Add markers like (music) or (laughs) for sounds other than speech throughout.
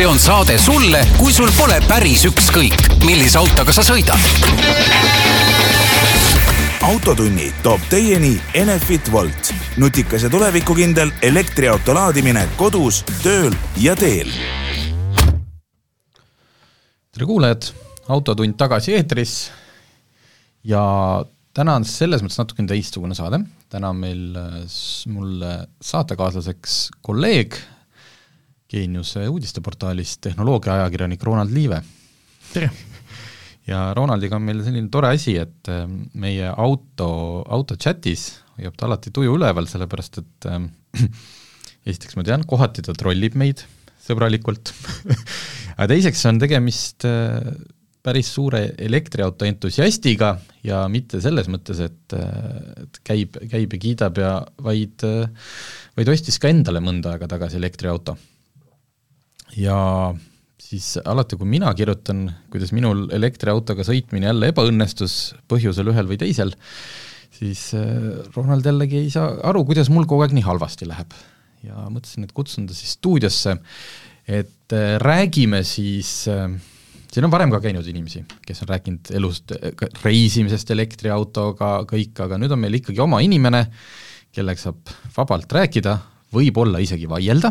see on saade sulle, kui sul pole päris ükskõik, millise autoga sa sõidad. autotunni toob teieni Enefit Volt, nutikas ja tulevikukindel elektriauto laadimine kodus, tööl ja teel. tere kuulajad, Autotund tagasi eetris ja täna on selles mõttes natukene teistsugune saade, täna on meil mulle saatekaaslaseks kolleeg, Geeniuse uudisteportaalist tehnoloogiaajakirjanik Ronald Liive. tere! ja Ronaldiga on meil selline tore asi, et ähm, meie auto, auto chatis hoiab ta alati tuju üleval, sellepärast et äh, (clears throat) esiteks ma tean, kohati ta trollib meid sõbralikult (laughs) aga teiseks on tegemist äh, päris suure elektriauto entusiastiga ja mitte selles mõttes, et, äh, et käib, käib ja kiidab ja vaid, äh, vaid ostis ka endale mõnda aega tagasi elektriauto ja siis alati, kui mina kirjutan, kuidas minul elektriautoga sõitmine jälle ebaõnnestus põhjusel ühel või teisel, siis äh, Ronald jällegi ei saa aru, kuidas mul kogu aeg nii halvasti läheb. ja mõtlesin, et kutsun ta siis stuudiosse, et äh, räägime siis äh, siin on varem ka käinud inimesi, kes on rääkinud elust, reisimisest elektriautoga, kõik, aga nüüd on meil ikkagi oma inimene, kellega saab vabalt rääkida, võib-olla isegi vaielda,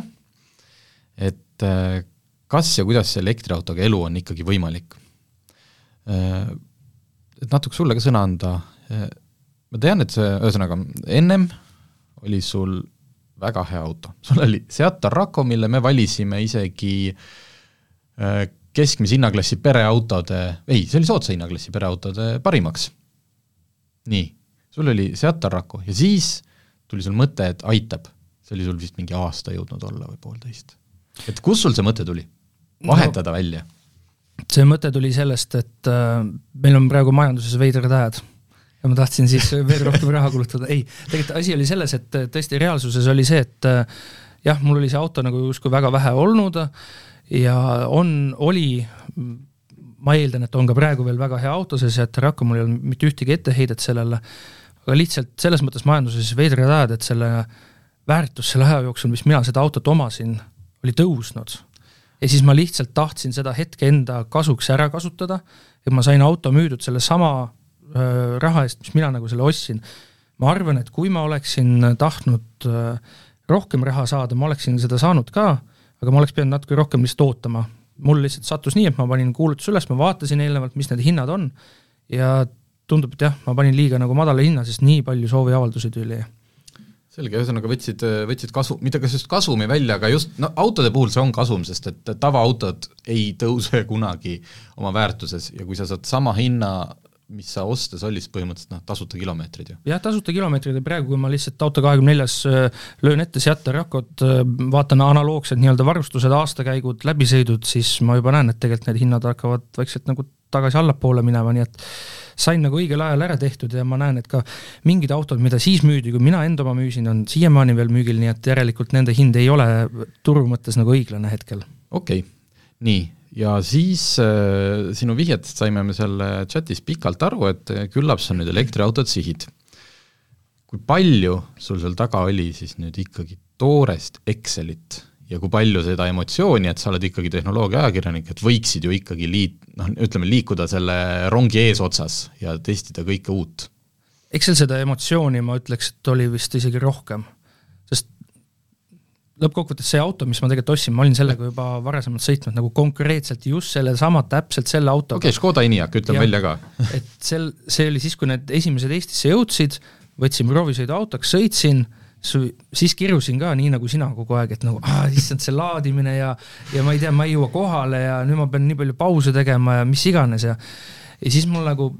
et äh, kas ja kuidas see elektriautoga elu on ikkagi võimalik. Äh, et natuke sulle ka sõna anda, äh, ma tean, et see, ühesõnaga, ennem oli sul väga hea auto, sul oli Seat Tarraco, mille me valisime isegi keskmise hinnaklassi pereautode, ei, see oli soodsa hinnaklassi pereautode parimaks. nii, sul oli Seat Tarraco ja siis tuli sul mõte, et aitab, see oli sul vist mingi aasta jõudnud olla või poolteist et kust sul see mõte tuli, vahetada no, välja? see mõte tuli sellest, et äh, meil on praegu majanduses veidrad ajad. Ja ma tahtsin siis (laughs) veel rohkem raha kulutada, ei, tegelikult asi oli selles, et äh, tõesti reaalsuses oli see, et äh, jah, mul oli see auto nagu justkui väga vähe olnud ja on, oli, ma eeldan, et on ka praegu veel väga hea auto, see Seat Tarraco, mul ei olnud mitte ühtegi etteheidet sellele, aga lihtsalt selles mõttes majanduses veidrad ajad, et selle väärtus selle aja jooksul, mis mina seda autot omasin, oli tõusnud. ja siis ma lihtsalt tahtsin seda hetke enda kasuks ära kasutada ja ma sain auto müüdud sellesama äh, raha eest, mis mina nagu selle ostsin. ma arvan, et kui ma oleksin tahtnud äh, rohkem raha saada, ma oleksin seda saanud ka, aga ma oleks pidanud natuke rohkem lihtsalt ootama. mul lihtsalt sattus nii, et ma panin kuulutuse üles, ma vaatasin eelnevalt, mis need hinnad on ja tundub, et jah, ma panin liiga nagu madala hinna, sest nii palju sooviavaldusi tuli selge, ühesõnaga võtsid, võtsid kasu, mitte kas just kasumi välja, aga just no autode puhul see on kasum, sest et tavaautod ei tõuse (laughs) kunagi oma väärtuses ja kui sa saad sama hinna mis sa ostes oli siis põhimõtteliselt noh, tasuta kilomeetrid ju? jah, tasuta kilomeetrid ja praegu, kui ma lihtsalt Auto24-s äh, löön ette Seat Tarracot, äh, vaatan analoogsed nii-öelda varustused, aastakäigud, läbisõidud, siis ma juba näen, et tegelikult need hinnad hakkavad vaikselt nagu tagasi allapoole minema, nii et sain nagu õigel ajal ära tehtud ja ma näen, et ka mingid autod, mida siis müüdi, kui mina enda oma müüsin, on siiamaani veel müügil, nii et järelikult nende hind ei ole turu mõttes nagu õiglane hetkel. okei okay., nii, ja siis äh, sinu vihjetest saime me seal chatis pikalt aru, et küllap sa nüüd elektriautot sihid. kui palju sul seal taga oli siis nüüd ikkagi toorest Excelit ja kui palju seda emotsiooni, et sa oled ikkagi tehnoloogia ajakirjanik, et võiksid ju ikkagi liit-, noh, ütleme, liikuda selle rongi eesotsas ja testida kõike uut? eks seal seda emotsiooni, ma ütleks, et oli vist isegi rohkem, sest lõppkokkuvõttes see auto, mis ma tegelikult ostsin, ma olin sellega juba varasemalt sõitnud nagu konkreetselt just sellesama, täpselt selle autoga. okei okay,, Škoda Enyaq, ütleme välja ka et sel, see oli siis, kui need esimesed Eestisse jõudsid, võtsin proovisõiduautoks, sõitsin siis kirusin ka nii nagu sina kogu aeg, et nagu ah, issand, see laadimine ja ja ma ei tea, ma ei jõua kohale ja nüüd ma pean nii palju pause tegema ja mis iganes ja ja siis mul nagu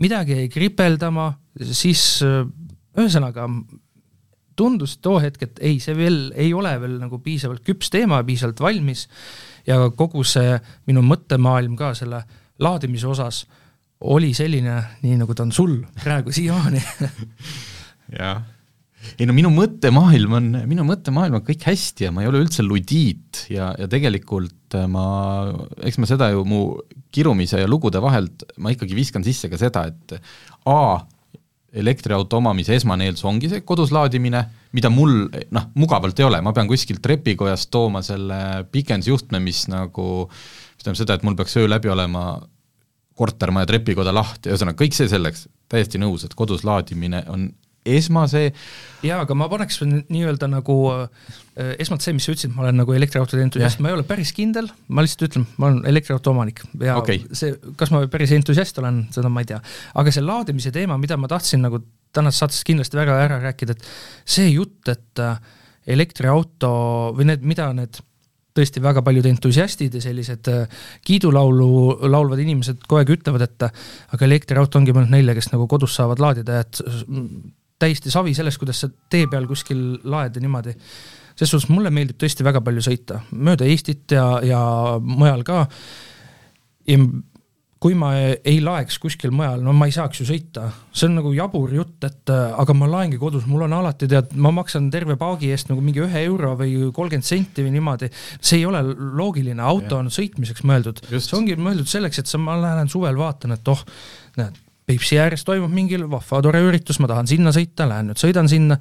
midagi jäi kripeldama, siis ühesõnaga tundus too hetk, et ei, see veel ei ole veel nagu piisavalt küps teema, piisavalt valmis ja kogu see minu mõttemaailm ka selle laadimise osas oli selline, nii nagu ta on sul praegu siiamaani. (laughs) Jah ei no minu mõttemaailm on, minu mõttemaailm on kõik hästi ja ma ei ole üldse ludiit ja, ja tegelikult äh, ma, eks ma seda ju mu kirumise ja lugude vahelt, ma ikkagi viskan sisse ka seda, et A, elektriauto omamise esmane eeldus ongi see kodus laadimine, mida mul noh, mugavalt ei ole, ma pean kuskilt trepikojast tooma selle pikendusjuhtme, mis nagu mis tähendab seda, et mul peaks öö läbi olema kortermaja trepikoda lahti, ühesõnaga kõik see selleks, täiesti nõus, et kodus laadimine on esmase jaa, aga ma paneks nii-öelda nagu äh, esmalt see, mis sa ütlesid, ma olen nagu elektriautode entusiast, ma ei ole päris kindel, ma lihtsalt ütlen, ma olen elektriauto omanik ja okay. see, kas ma päris entusiast olen, seda ma ei tea. aga see laadimise teema, mida ma tahtsin nagu tänases saates kindlasti väga ära rääkida, et see jutt, et äh, elektriauto või need, mida need tõesti väga paljud entusiastid ja sellised äh, kiidulaulu laulvad inimesed kogu aeg ütlevad, et aga elektriauto ongi mõeldud neile, kes nagu kodus saavad laadida, et täiesti savi sellest, kuidas sa tee peal kuskil laed ja niimoodi. selles suhtes mulle meeldib tõesti väga palju sõita, mööda Eestit ja, ja mujal ka. ja kui ma ei laeks kuskil mujal, no ma ei saaks ju sõita, see on nagu jabur jutt, et aga ma laengi kodus, mul on alati tead, ma maksan terve paagi eest nagu mingi ühe euro või kolmkümmend senti või niimoodi. see ei ole loogiline, auto ja. on sõitmiseks mõeldud, see ongi mõeldud selleks, et sa, ma lähen suvel vaatan, et oh, näed Peipsi ääres toimub mingi vahva tore üritus, ma tahan sinna sõita, lähen nüüd sõidan sinna,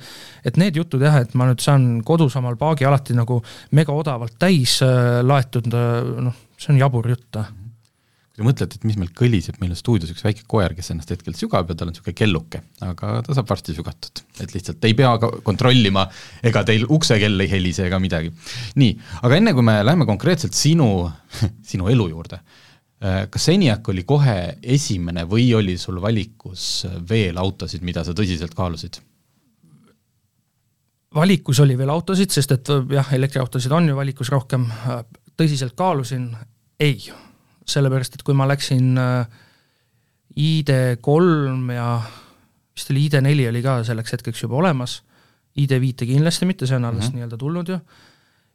et need jutud jah, et ma nüüd saan kodus omal paagi alati nagu mega odavalt täis äh, laetud, äh, noh, see on jabur jutt äh. kui te mõtlete, et mis meil kõliseb, meil on stuudios üks väike koer, kes ennast hetkel sügab ja tal on niisugune kelluke, aga ta saab varsti sügatud. et lihtsalt ei pea kontrollima, ega teil uksekell ei helise ega midagi. nii, aga enne kui me läheme konkreetselt sinu, (laughs) sinu elu juurde kas ENIAC oli kohe esimene või oli sul valikus veel autosid, mida sa tõsiselt kaalusid? valikus oli veel autosid, sest et jah, elektriautosid on ju valikus rohkem, tõsiselt kaalusin, ei. sellepärast, et kui ma läksin äh, ID3 ja vist oli ID4 oli ka selleks hetkeks juba olemas, ID5 kindlasti mitte, see on alles mm -hmm. nii-öelda tulnud ju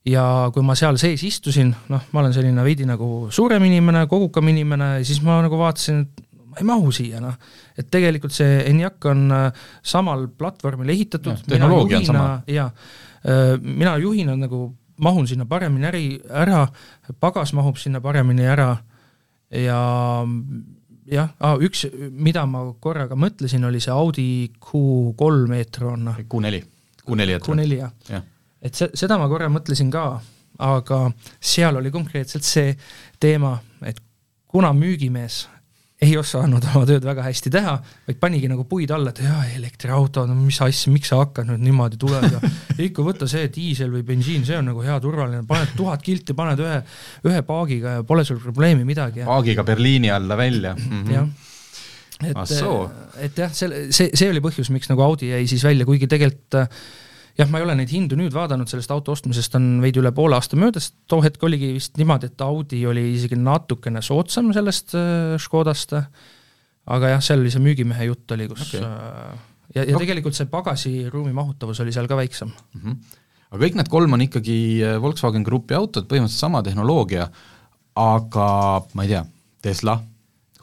ja kui ma seal sees istusin, noh, ma olen selline veidi nagu suurem inimene, kogukam inimene, siis ma nagu vaatasin, et ma ei mahu siia, noh. et tegelikult see ENIAC on äh, samal platvormil ehitatud, mina juhina, jaa, äh, mina juhina nagu mahun sinna paremini äri, ära, pagas mahub sinna paremini ära. Ja jah ah,, üks, mida ma korraga mõtlesin, oli see Audi Q3 e-tron. Q4, Q4 e-tron. Q4 jah. Ja et see, seda ma korra mõtlesin ka, aga seal oli konkreetselt see teema, et kuna müügimees ei osanud oma tööd väga hästi teha, vaid panigi nagu puid alla, et jaa, elektriauto, no mis asja, miks sa hakkad nüüd niimoodi tulema ja (laughs) ikka võta see diisel või bensiin, see on nagu hea turvaline, paned tuhat kilti, paned ühe, ühe paagiga ja pole sul probleemi midagi. paagiga Berliini alla välja mm. -hmm. jah et, et jah, selle, see, see oli põhjus, miks nagu Audi jäi siis välja, kuigi tegelikult jah, ma ei ole neid hindu nüüd vaadanud, sellest auto ostmisest on veidi üle poole aasta möödas, too hetk oligi vist niimoodi, et Audi oli isegi natukene soodsam sellest äh, Škodast, aga jah, seal oli see müügimehe jutt oli, kus okay. äh, ja, ja tegelikult see pagasiruumi mahutavus oli seal ka väiksem mm. -hmm. aga kõik need kolm on ikkagi äh, Volkswagen Grupi autod, põhimõtteliselt sama tehnoloogia, aga ma ei tea, Tesla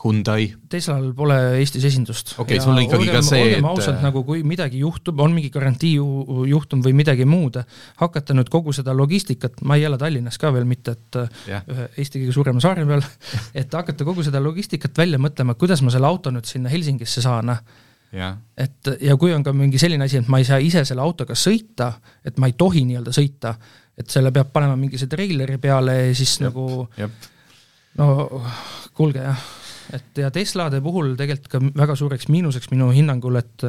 Hyundai. Teslal pole Eestis esindust. okei okay,, sul on ikkagi olgem, ka see, et ausalt, nagu kui midagi juhtub, on mingi garantiijuhtum või midagi muud, hakata nüüd kogu seda logistikat, ma ei ela Tallinnas ka veel mitte, et yeah. ühe Eesti kõige suurema saare peal (laughs) et hakata kogu seda logistikat välja mõtlema, kuidas ma selle auto nüüd sinna Helsingisse saan, yeah.. et ja kui on ka mingi selline asi, et ma ei saa ise selle autoga sõita, et ma ei tohi nii-öelda sõita, et selle peab panema mingisuguse treileri peale ja siis Jep. nagu Jep. No kuulge jah et ja Teslade puhul tegelikult ka väga suureks miinuseks minu hinnangul, et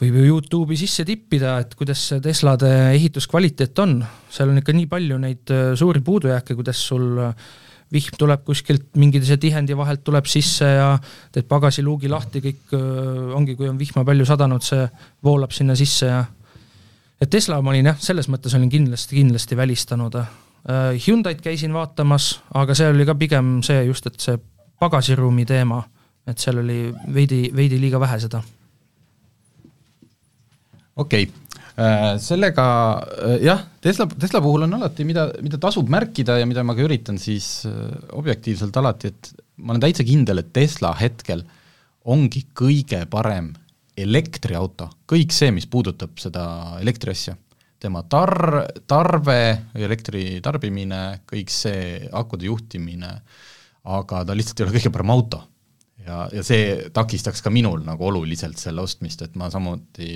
võib ju Youtube'i sisse tippida, et kuidas see Teslade ehituskvaliteet on, seal on ikka nii palju neid äh, suuri puudujääke, kuidas sul äh, vihm tuleb kuskilt mingise tihendi vahelt tuleb sisse ja teed pagasiluugi lahti, kõik äh, ongi, kui on vihma palju sadanud, see voolab sinna sisse ja et Tesla ma olin jah, selles mõttes olin kindlasti, kindlasti välistanud. Hyundai'd käisin vaatamas, aga see oli ka pigem see just, et see pagasiruumi teema, et seal oli veidi, veidi liiga vähe seda. okei okay., äh, sellega äh, jah, Tesla, Tesla puhul on alati, mida, mida tasub märkida ja mida ma ka üritan siis äh, objektiivselt alati, et ma olen täitsa kindel, et Tesla hetkel ongi kõige parem elektriauto, kõik see, mis puudutab seda elektriasja tema tar-, tarve, elektri tarbimine, kõik see, akude juhtimine äh,, aga ta lihtsalt ei ole kõige parem auto. ja, ja see takistaks ka minul nagu oluliselt selle ostmist, et ma samuti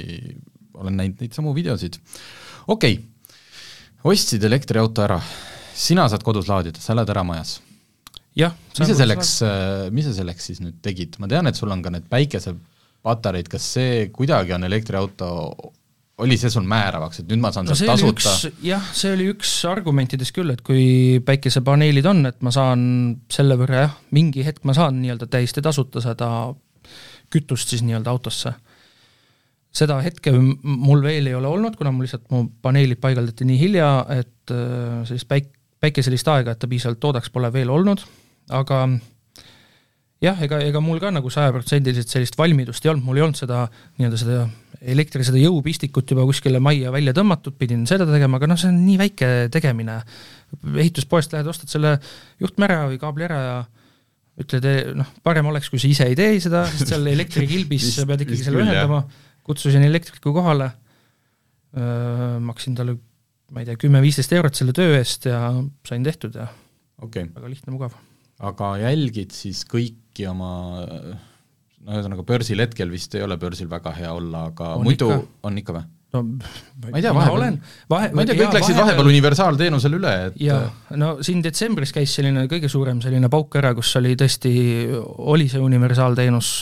olen näinud neid samu videosid. okei okay., ostsid elektriauto ära, sina saad kodus laadida, sa elad eramajas jah. mis sa selleks, mis sa selleks siis nüüd tegid, ma tean, et sul on ka need päikesepatareid, kas see kuidagi on elektriauto, oli see sul määravaks, et nüüd ma saan no sealt tasuta? jah, see oli üks argumentidest küll, et kui päikesepaneelid on, et ma saan selle võrra jah, mingi hetk ma saan nii-öelda täiesti tasuta seda kütust siis nii-öelda autosse. seda hetke mul veel ei ole olnud, kuna mul lihtsalt mu paneelid paigaldati nii hilja, et äh, sellist päik-, päikeselist aega, et ta piisavalt toodaks, pole veel olnud aga jah, ega, ega mul ka nagu sajaprotsendiliselt sellist valmidust ei olnud, mul ei olnud seda nii-öelda seda elektri, seda jõupistikut juba kuskile majja välja tõmmatud, pidin seda tegema, aga noh, see on nii väike tegemine. ehituspoest lähed, ostad selle juhtme ära või kaabli ära ja ütled, noh, parem oleks, kui sa ise ei tee seda, sest seal elektrikilbis sa pead ikkagi selle ühendama, kutsusin elektriku kohale, maksin talle, ma ei tea, kümme-viisteist eurot selle töö eest ja sain tehtud ja okay. väga lihtne, mugav aga jälgid siis kõiki oma no ühesõnaga börsil hetkel vist ei ole börsil väga hea olla, aga on muidu ikka. on ikka või? no ma ei tea, vahepeal, vahe, ma ei tea, kõik jaa, läksid vahepeal universaalteenusele üle, et jaa, no siin detsembris käis selline kõige suurem selline pauk ära, kus oli tõesti, oli see universaalteenus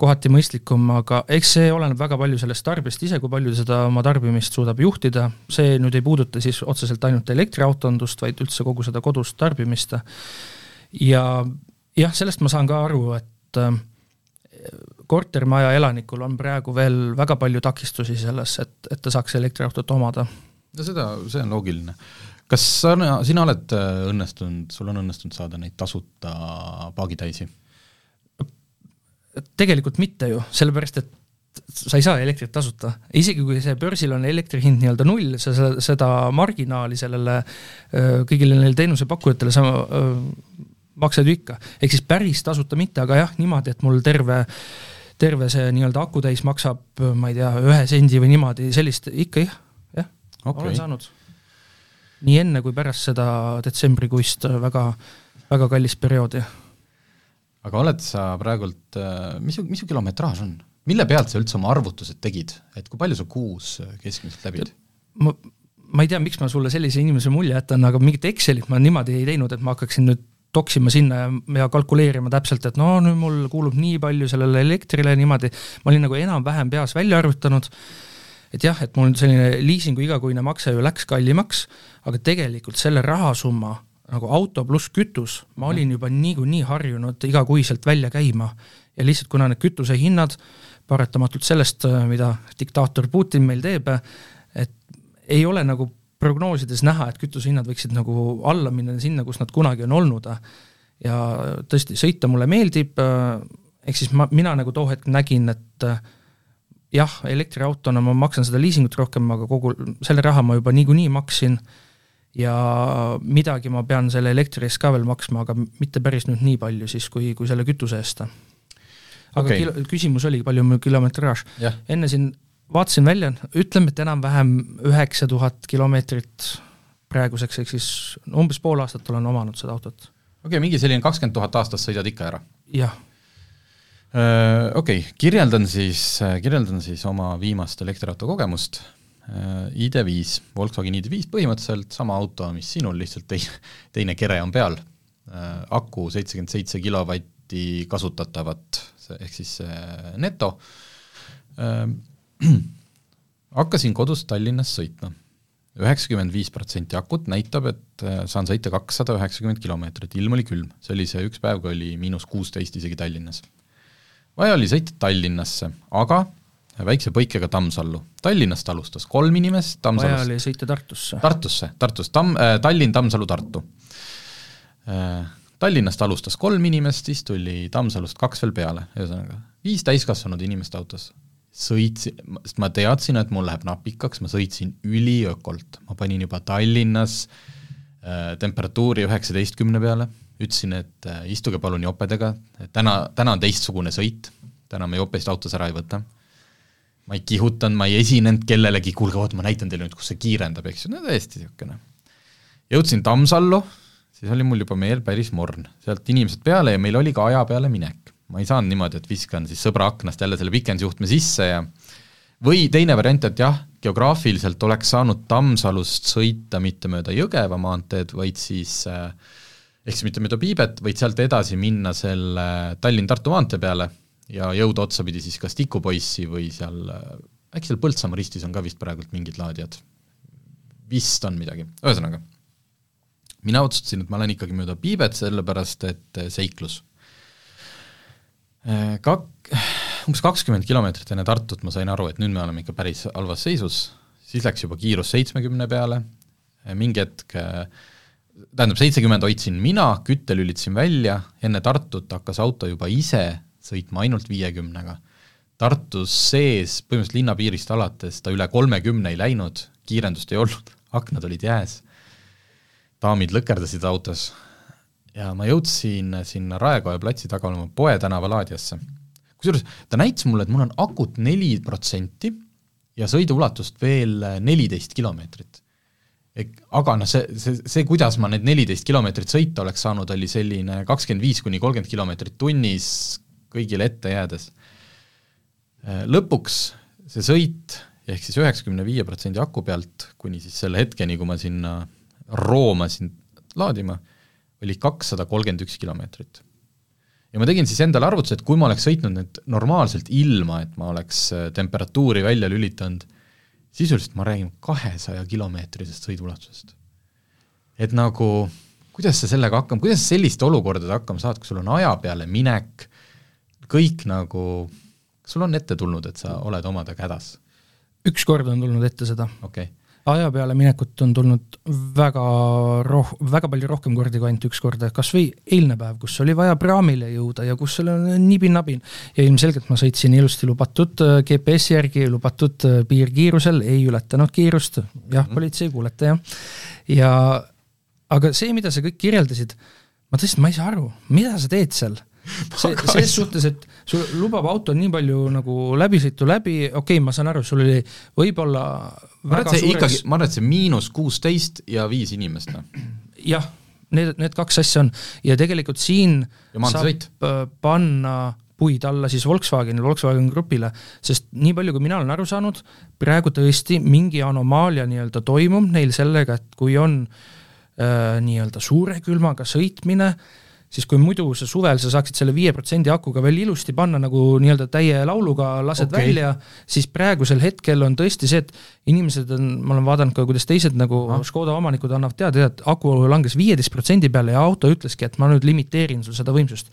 kohati mõistlikum, aga eks see oleneb väga palju sellest tarbijast ise, kui palju seda oma tarbimist suudab juhtida, see nüüd ei puuduta siis otseselt ainult elektriautondust, vaid üldse kogu seda kodust tarbimist ja jah, sellest ma saan ka aru, et äh, kortermaja elanikul on praegu veel väga palju takistusi selles, et, et ta saaks elektriautot omada. no seda, see on loogiline. kas sa, sina oled äh, õnnestunud, sul on õnnestunud saada neid tasuta paagitäisi? tegelikult mitte ju, sellepärast et sa ei saa elektrit tasuta, isegi kui see börsil on elektri hind nii-öelda null, sa seda marginaali sellele äh, kõigile neile teenusepakkujatele sa maksad ju ikka, ehk siis päris tasuta mitte, aga jah, niimoodi, et mul terve, terve see nii-öelda akutäis maksab, ma ei tea, ühe sendi või niimoodi, sellist ikka jah, jah okay., olen saanud. nii enne kui pärast seda detsembrikuist väga, väga kallist perioodi. aga oled sa praegult, mis mis su kilometraaž on? mille pealt sa üldse oma arvutused tegid, et kui palju sa kuus keskmiselt läbid? ma, ma ei tea, miks ma sulle sellise inimese mulje jätan, aga mingit Excelit ma niimoodi ei teinud, et ma hakkaksin nüüd toksima sinna ja, ja kalkuleerima täpselt, et no nüüd mul kuulub nii palju sellele elektrile niimoodi, ma olin nagu enam-vähem peas välja arvutanud, et jah, et mul selline liisingu igakuine makse ju läks kallimaks, aga tegelikult selle rahasumma nagu auto pluss kütus, ma olin juba niikuinii harjunud igakuiselt välja käima. Ja lihtsalt kuna need kütusehinnad paratamatult sellest, mida diktaator Putin meil teeb, et ei ole nagu prognoosides näha, et kütusehinnad võiksid nagu alla minna sinna, kus nad kunagi on olnud. ja tõesti, sõita mulle meeldib, ehk siis ma, mina nagu too hetk nägin, et jah, elektriautona ma maksan seda liisingut rohkem, aga kogu selle raha ma juba niikuinii maksin ja midagi ma pean selle elektri eest ka veel maksma, aga mitte päris nüüd nii palju siis, kui, kui selle kütuse eest. aga okay. kilo, küsimus oli, palju mu kilometraaž. enne siin vaatasin välja, ütleme, et enam-vähem üheksa tuhat kilomeetrit praeguseks, ehk siis umbes pool aastat olen omanud seda autot. okei okay,, mingi selline kakskümmend tuhat aastas sõidad ikka ära? jah. Okei okay,, kirjeldan siis, kirjeldan siis oma viimast elektriauto kogemust. Äh, ID5, Volkswagen ID5, põhimõtteliselt sama auto, mis sinul, lihtsalt teine, teine kere on peal. Aku seitsekümmend seitse kilovatti kasutatavat, ehk siis neto (clears throat) hakkasin kodust Tallinnast sõitma. üheksakümmend viis protsenti akut näitab, et äh, saan sõita kakssada üheksakümmend kilomeetrit, ilm oli külm, see oli see üks päev, kui oli miinus kuusteist isegi Tallinnas. vaja oli sõita Tallinnasse, aga väikse põikega Tammsallu. Tallinnast alustas kolm inimest, Tammsalust vaja oli sõita Tartusse. Tartusse, Tartus, Tamm äh,, Tallinn, Tammsalu, Tartu äh,. Tallinnast alustas kolm inimest, siis tuli Tammsalust kaks veel peale, ühesõnaga viis täiskasvanud inimest autos sõitsin, sest ma teadsin, et mul läheb napikaks, ma sõitsin üliökolt, ma panin juba Tallinnas äh, temperatuuri üheksateistkümne peale, ütlesin, et äh, istuge palun jopedega, täna, täna on teistsugune sõit, täna me jopest autos ära ei võta. ma ei kihutanud, ma ei esinenud kellelegi, kuulge, oot, ma näitan teile nüüd, kus see kiirendab, eks ju, no täiesti niisugune. jõudsin Tammsallu, siis oli mul juba meel päris morn, sealt inimesed peale ja meil oli ka aja peale minek ma ei saanud niimoodi, et viskan siis sõbra aknast jälle selle pikendusjuhtme sisse ja või teine variant, et jah, geograafiliselt oleks saanud Tammsalust sõita mitte mööda Jõgeva maanteed, vaid siis äh, ehk siis mitte mööda Piibet, vaid sealt edasi minna selle Tallinn-Tartu maantee peale ja jõuda otsapidi siis kas Tikupoissi või seal, äkki seal Põltsamaa ristis on ka vist praegult mingid laadijad, vist on midagi, ühesõnaga. mina otsustasin, et ma lähen ikkagi mööda Piibet, sellepärast et seiklus. Kak-, (sighs) umbes kakskümmend kilomeetrit enne Tartut ma sain aru, et nüüd me oleme ikka päris halvas seisus, siis läks juba kiirus seitsmekümne peale, mingi hetk tähendab, seitsekümmend hoidsin mina, kütte lülitasin välja, enne Tartut hakkas auto juba ise sõitma ainult viiekümnega. Tartus sees, põhimõtteliselt linnapiirist alates ta üle kolmekümne ei läinud, kiirendust ei olnud, aknad olid jääs, daamid lõkerdasid autos ja ma jõudsin sinna Raekoja platsi taga olema Poe tänava laadijasse. kusjuures ta näitas mulle, et mul on akut neli protsenti ja sõiduulatust veel neliteist kilomeetrit. aga noh, see, see, see, kuidas ma need neliteist kilomeetrit sõita oleks saanud, oli selline kakskümmend viis kuni kolmkümmend kilomeetrit tunnis, kõigile ette jäädes. Äh, lõpuks see sõit ehk siis üheksakümne viie protsendi aku pealt kuni siis selle hetkeni, kui ma sinna roomasin laadima, oli kakssada kolmkümmend üks kilomeetrit. ja ma tegin siis endale arvutuse, et kui ma oleks sõitnud nüüd normaalselt ilma, et ma oleks äh, temperatuuri välja lülitanud, sisuliselt ma räägin kahesaja kilomeetrisest sõiduulatusest. et nagu kuidas sa sellega hakkama, kuidas sa selliste olukordadega hakkama saad, kui sul on aja peale minek, kõik nagu, kas sul on ette tulnud, et sa oled omadega hädas? üks kord on tulnud ette seda okay.. Aja peale minekut on tulnud väga roh-, väga palju rohkem kordi kui ainult üks kord, kas või eilne päev, kus oli vaja praamile jõuda ja kus oli nibin-nabin. ja ilmselgelt ma sõitsin ilusti lubatud äh, GPS-i järgi, lubatud äh, piirkiirusel, ei ületanud kiirust, jah -hmm. politsei, kuulete jah. ja aga see, mida sa kõik kirjeldasid, ma tõesti, ma ei saa aru, mida sa teed seal (laughs) see, ses suhtes, et sul lubab auto nii palju nagu läbisõitu läbi, okei okay,, ma saan aru, sul oli võib-olla ma arvan, et see suureks... ikkagi, ma arvan, et see miinus kuusteist ja viis inimest, noh. jah, need, need kaks asja on ja tegelikult siin ja saab sõit. panna puid alla siis Volkswagenile, Volkswagen Grupile, sest nii palju, kui mina olen aru saanud, praegu tõesti mingi anomaalia nii-öelda toimub neil sellega, et kui on äh, nii-öelda suure külmaga sõitmine äh,, siis kui muidu sa suvel sa saaksid selle viie protsendi akuga veel ilusti panna nagu nii-öelda täie lauluga lased okay. välja, siis praegusel hetkel on tõesti see, et inimesed on, ma olen vaadanud ka, kuidas teised nagu ah. Škoda omanikud annavad teada, et aku langes viieteist protsendi peale ja auto ütleski, et ma nüüd limiteerin sul seda võimsust.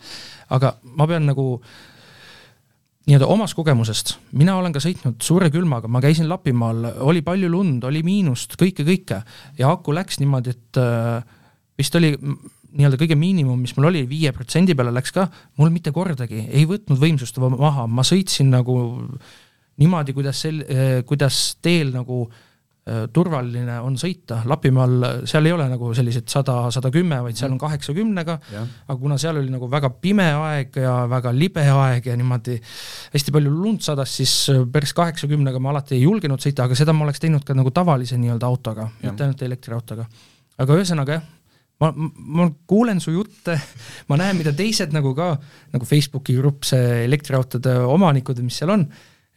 aga ma pean nagu nii-öelda omast kogemusest, mina olen ka sõitnud suure külmaga, ma käisin Lapimaal, oli palju lund, oli miinust, kõike, kõike ja aku läks niimoodi, et äh, vist oli nii-öelda kõige miinimum, mis mul oli, viie protsendi peale läks ka, mul mitte kordagi ei võtnud võimsust maha, ma sõitsin nagu niimoodi, kuidas sel-, eh, kuidas teel nagu äh, turvaline on sõita, Lapimaal seal ei ole nagu sellised sada, sada kümme, vaid seal on mhm. kaheksakümnega, aga kuna seal oli nagu väga pime aeg ja väga libe aeg ja niimoodi hästi palju lund sadas, siis äh, päris kaheksakümnega ma alati ei julgenud sõita, aga seda ma oleks teinud ka nagu tavalise nii-öelda autoga, mitte ainult elektriautoga. aga ühesõnaga jah ma, ma kuulen su jutte, (laughs) ma näen, mida teised nagu ka, nagu Facebooki grupp, see elektriautode omanikud, mis seal on,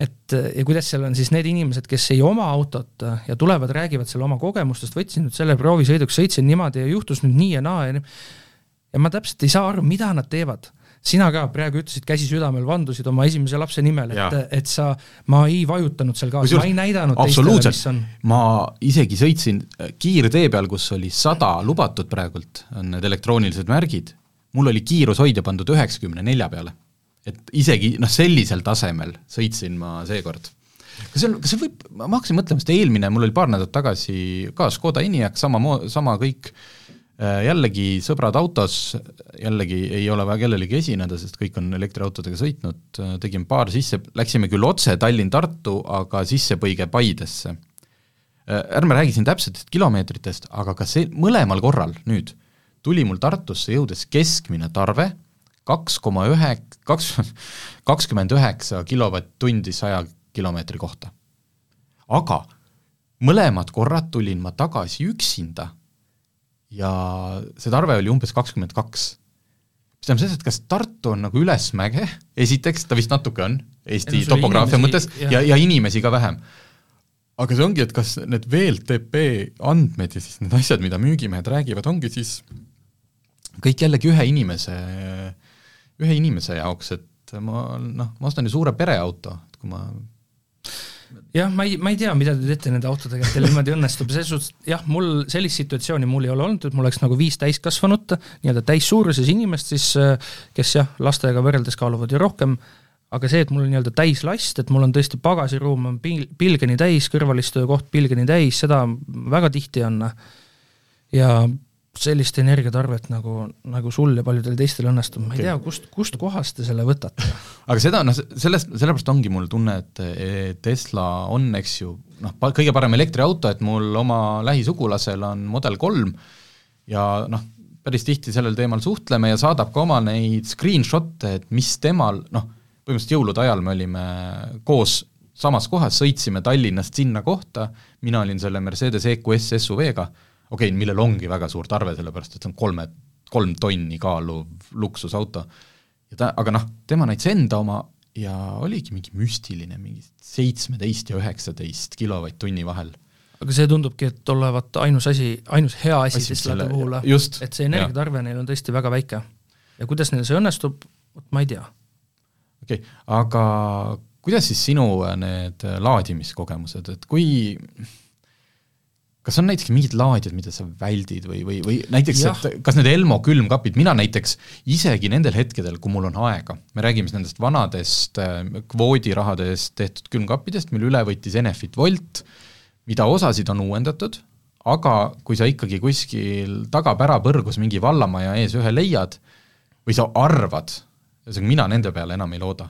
et ja kuidas seal on siis need inimesed, kes ei oma autot ja tulevad, räägivad selle oma kogemustest, võtsin nüüd selle proovisõiduks, sõitsin niimoodi ja juhtus nüüd nii ja naa ja nii. ja ma täpselt ei saa aru, mida nad teevad sina ka praegu ütlesid, käsi südamel, vandusid oma esimese lapse nimel, et, et sa, ma ei vajutanud seal kaasa, ma ei näidanud teistele, mis on. ma isegi sõitsin äh, kiirtee peal, kus oli sada lubatud praegult, on need elektroonilised märgid, mul oli kiirushoidja pandud üheksakümne nelja peale. et isegi noh, sellisel tasemel sõitsin ma seekord kas see on, kas see võib, ma hakkasin mõtlema, sest eelmine, mul oli paar nädalat tagasi ka Škoda Enyaq, sama mo-, sama kõik Äh, jällegi sõbrad autos, jällegi ei ole vaja kellelegi esineda, sest kõik on elektriautodega sõitnud, äh, tegime paar sisse, läksime küll otse Tallinn-Tartu, aga sissepõige Paidesse. Äh, ärme räägi siin täpsetest kilomeetritest, aga ka see, mõlemal korral nüüd tuli mul Tartusse jõudes keskmine tarve kaks koma ühe, kaks, (laughs) kakskümmend üheksa kilovatt-tundi saja kilomeetri kohta. aga mõlemad korrad tulin ma tagasi üksinda ja see tarve oli umbes kakskümmend kaks. mis tähendab seda, et kas Tartu on nagu ülesmäge, esiteks, ta vist natuke on, Eesti topograafia mõttes, ja, ja inimesi ka vähem. aga see ongi, et kas need VLTP andmed ja siis need asjad, mida müügimehed räägivad, ongi siis kõik jällegi ühe inimese, ühe inimese jaoks, et ma noh, ma ostan ju suure pereauto, et kui ma jah, ma ei, ma ei tea, mida te teete nende autodega, et teil niimoodi õnnestub, selles suhtes jah, mul sellist situatsiooni mul ei ole olnud, et mul oleks nagu viis täiskasvanut, nii-öelda täissuuruses inimest siis, äh, kes jah, lastega võrreldes kaaluvad ju rohkem, aga see, et mul on nii-öelda täislast, et mul on tõesti pagasiruum on pil-, pilgeni täis, kõrvalistuja koht pilgeni täis, seda väga tihti on. ja sellist energiatarvet nagu, nagu sul ja paljudel teistel õnnestub, ma ei Okei. tea, kust, kust kohast te selle võtate? (laughs) aga seda, noh, sellest, sellepärast ongi mul tunne, et Tesla on, eks ju, noh, kõige parem elektriauto, et mul oma lähisugulasel on Model kolm ja noh, päris tihti sellel teemal suhtleme ja saadab ka oma neid screenshot'e, et mis temal, noh, põhimõtteliselt jõulude ajal me olime koos samas kohas, sõitsime Tallinnast sinna kohta, mina olin selle Mercedes EQS SUV-ga, okei okay,, millel ongi väga suur tarve, sellepärast et see on kolme, kolm tonni kaaluv luksusauto. ja ta, aga noh, tema näitas enda oma ja oligi mingi müstiline, mingi seitsmeteist ja üheksateist kilovatt-tunni vahel. aga see tundubki, et olevat ainus asi, ainus hea asi selle- puhul, et see energiatarve neil on tõesti väga väike. ja kuidas neil see õnnestub, vot ma ei tea. okei okay,, aga kuidas siis sinu äh, need äh, laadimiskogemused, et kui kas on näiteks mingid laadijad, mida sa väldid või, või, või näiteks, et kas need Elmo külmkapid, mina näiteks isegi nendel hetkedel, kui mul on aega, me räägime siis nendest vanadest äh, kvoodirahade eest tehtud külmkappidest, mille üle võttis Enefit Volt, mida osasid on uuendatud, aga kui sa ikkagi kuskil tagapärapõrgus mingi vallamaja ees ühe leiad või sa arvad, ühesõnaga mina nende peale enam ei looda.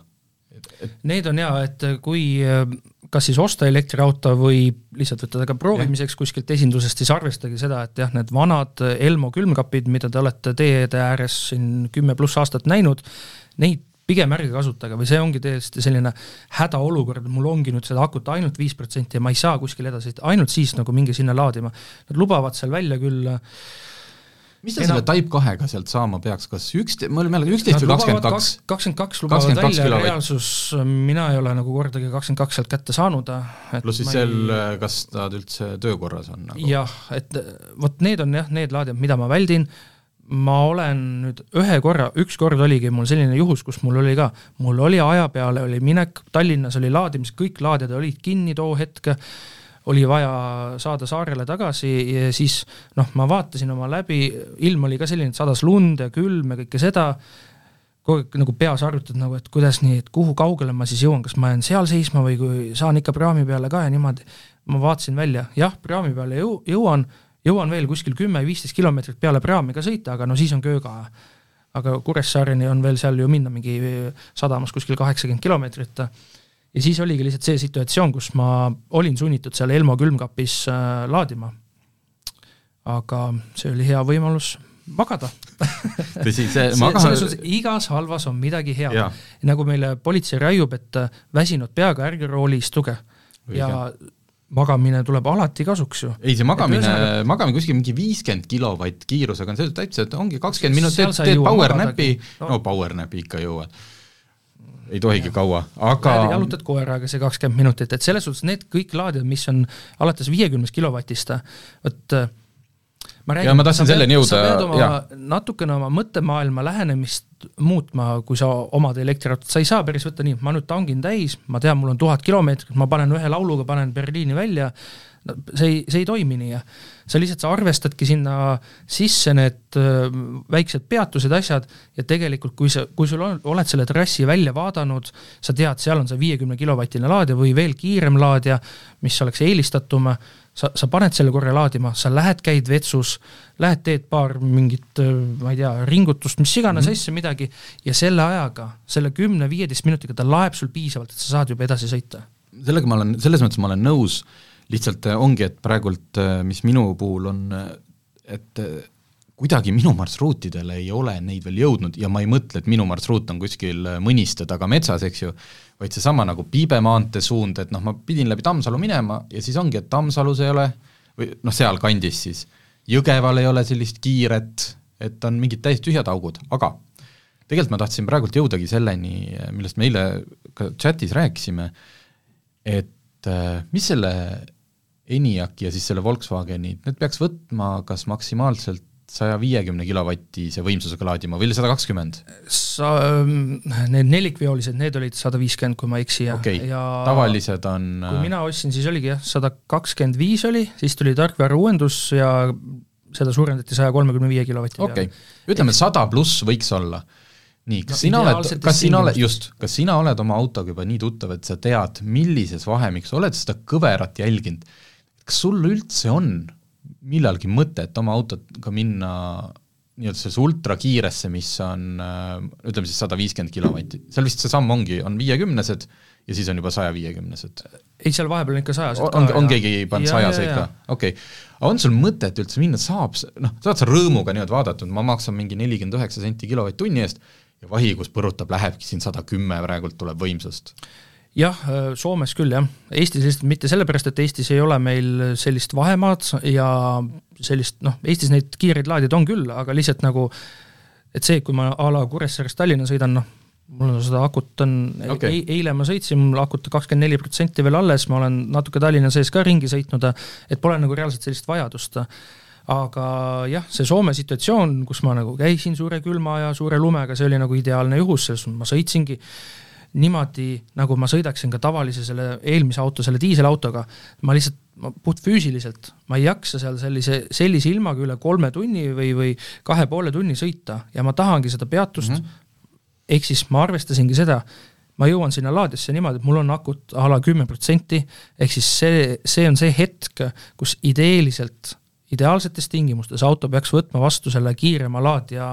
Need on jaa, et kui äh, kas siis osta elektriauto või lihtsalt võtta ta ka proovimiseks kuskilt esindusest, siis arvestage seda, et jah, need vanad Elmo külmkapid, mida te olete teede ääres siin kümme pluss aastat näinud, neid pigem ärge kasutage või see ongi täiesti selline hädaolukord, mul ongi nüüd seda akut ainult viis protsenti ja ma ei saa kuskile edasi, ainult siis nagu minge sinna laadima. Nad lubavad seal välja küll äh, mis ta Enam- selle Type kahega sealt saama peaks, kas üksteist, mul ei mäleta, üksteist või kakskümmend kaks? kakskümmend kaks lubavad 22 välja, reaalsus, mina ei ole nagu kordagi kakskümmend kaks sealt kätte saanud. pluss siis seal, kas nad üldse töökorras on nagu? jah, et vot need on jah, need laadijad, mida ma väldin, ma olen nüüd ühe korra, üks kord oligi mul selline juhus, kus mul oli ka, mul oli aja peale oli minek, Tallinnas oli laadimis, kõik laadijad olid kinni too hetk, oli vaja saada saarele tagasi ja siis noh, ma vaatasin oma läbi, ilm oli ka selline, et sadas lund ja külm ja kõike seda, kogu aeg nagu peas arvutad nagu, et kuidas nii, et kuhu kaugele ma siis jõuan, kas ma jään seal seisma või kui saan ikka praami peale ka ja niimoodi. ma vaatasin välja, jah, praami peale jõu-, jõuan, jõuan veel kuskil kümme-viisteist kilomeetrit peale praami ka sõita, aga no siis on kööga. aga Kuressaareni on veel seal ju minna mingi sadamas kuskil kaheksakümmend kilomeetrit. Ja siis oligi lihtsalt see situatsioon, kus ma olin sunnitud seal Elmo külmkapis äh, laadima. aga see oli hea võimalus magada (laughs) tõsi, see see, maga- selles suhtes igas halvas on midagi head. Nagu meile politsei raiub, et äh, väsinud peaga ärge rooli istuge ja magamine tuleb alati kasuks ju. ei, see magamine magamine kuskil mingi viiskümmend kilovatt kiirusega on see täitsa, et ongi kakskümmend minutit, teed, power nap'i, No. no power nap'i ikka jõuad. Ei tohigi kaua, aga Lähed jalutad koeraga see kakskümmend minutit, et selles suhtes need kõik laadijad, mis on alates viiekümnest kilovatist, vot äh, ma räägin, Ja ma tahtsin selleni jõuda, jaa. natukene oma mõttemaailma lähenemist muutma, kui sa omad elektriautot, sa ei saa päris võtta nii, ma nüüd tangin täis, ma tean, mul on tuhat kilomeetrit, ma panen ühe lauluga, panen Berliini välja, no see ei, see ei toimi nii. sa lihtsalt, sa arvestadki sinna sisse need öö, väiksed peatused, asjad ja tegelikult, kui sa, kui sul on, oled selle trassi välja vaadanud, sa tead, seal on see viiekümne kilovatine laadija või veel kiirem laadija, mis oleks eelistatum, sa, sa paned selle korra laadima, sa lähed, käid vetsus, lähed, teed paar mingit, ma ei tea, ringutust, mis iganes mm -hmm. asja, midagi, ja selle ajaga, selle kümne-viieteist minutiga ta laeb sul piisavalt, et sa saad juba edasi sõita. sellega ma olen, selles mõttes ma olen nõus, lihtsalt äh, ongi, et praegult, äh, mis minu puhul on, äh, et kuidagi minu marsruutidele ei ole neid veel jõudnud ja ma ei mõtle, et minu marsruut on kuskil Mõniste taga metsas, eks ju, vaid seesama nagu Piibe maantee suund, et noh, ma pidin läbi Tammsalu minema ja siis ongi, et Tammsalus ei ole, või noh, sealkandis siis, Jõgeval ei ole sellist kiiret, et on mingid täiesti tühjad augud, aga tegelikult ma tahtsin praegult jõudagi selleni, millest me eile ka chatis rääkisime, et mis selle ENIAC ja siis selle Volkswageni, need peaks võtma kas maksimaalselt saja viiekümne kilovatise võimsusega laadima või sada kakskümmend? Sa, ähm, need nelikveolised, need olid sada viiskümmend, kui ma ei eksi, okay. ja tavalised on kui mina ostsin, siis oligi jah, sada kakskümmend viis oli, siis tuli tarkvara uuendus ja seda suurendati saja kolmekümne viie kilovati peale. okei okay., ütleme sada pluss võiks olla. nii, kas no, sina oled, kas sina oled, just, kas sina oled oma autoga juba nii tuttav, et sa tead, millises vahemikus, oled seda kõverat jälginud, kas sul üldse on millalgi mõtet oma autoga minna nii-öelda sellesse ultrakiiresse, mis on ütleme siis sada viiskümmend kilovatti, seal vist see samm ongi, on viiekümnesed ja siis on juba saja viiekümnesed? ei, seal vahepeal on ikka sajased on, on keegi pannud sajaseid ka? okei okay., aga on sul mõtet üldse minna, saab, noh, saad sa rõõmuga niimoodi vaadata, et ma maksan mingi nelikümmend üheksa senti kilovatt-tunni eest ja vahi, kus põrutab, lähebki siin sada kümme praegult tuleb võimsust jah, Soomes küll jah, Eestis lihtsalt mitte sellepärast, et Eestis ei ole meil sellist vahemaad ja sellist noh, Eestis neid kiireid laadijaid on küll, aga lihtsalt nagu et see, kui ma a la Kuressaarest Tallinna sõidan, noh, mul on seda akut on okay., eile ma sõitsin, mul akut kakskümmend neli protsenti veel alles, ma olen natuke Tallinna sees ka ringi sõitnud, et pole nagu reaalselt sellist vajadust. aga jah, see Soome situatsioon, kus ma nagu käisin suure külma ja suure lumega, see oli nagu ideaalne juhus, selles ma sõitsingi niimoodi, nagu ma sõidaksin ka tavalise selle eelmise auto, selle diiselautoga, ma lihtsalt, ma puhtfüüsiliselt, ma ei jaksa seal sellise, sellise ilmaga üle kolme tunni või, või kahe poole tunni sõita ja ma tahangi seda peatust mm, -hmm ehk siis ma arvestasingi seda, ma jõuan sinna laadesse niimoodi, et mul on akut a la kümme protsenti, ehk siis see, see on see hetk, kus ideeliselt, ideaalsetes tingimustes auto peaks võtma vastu selle kiirema laadija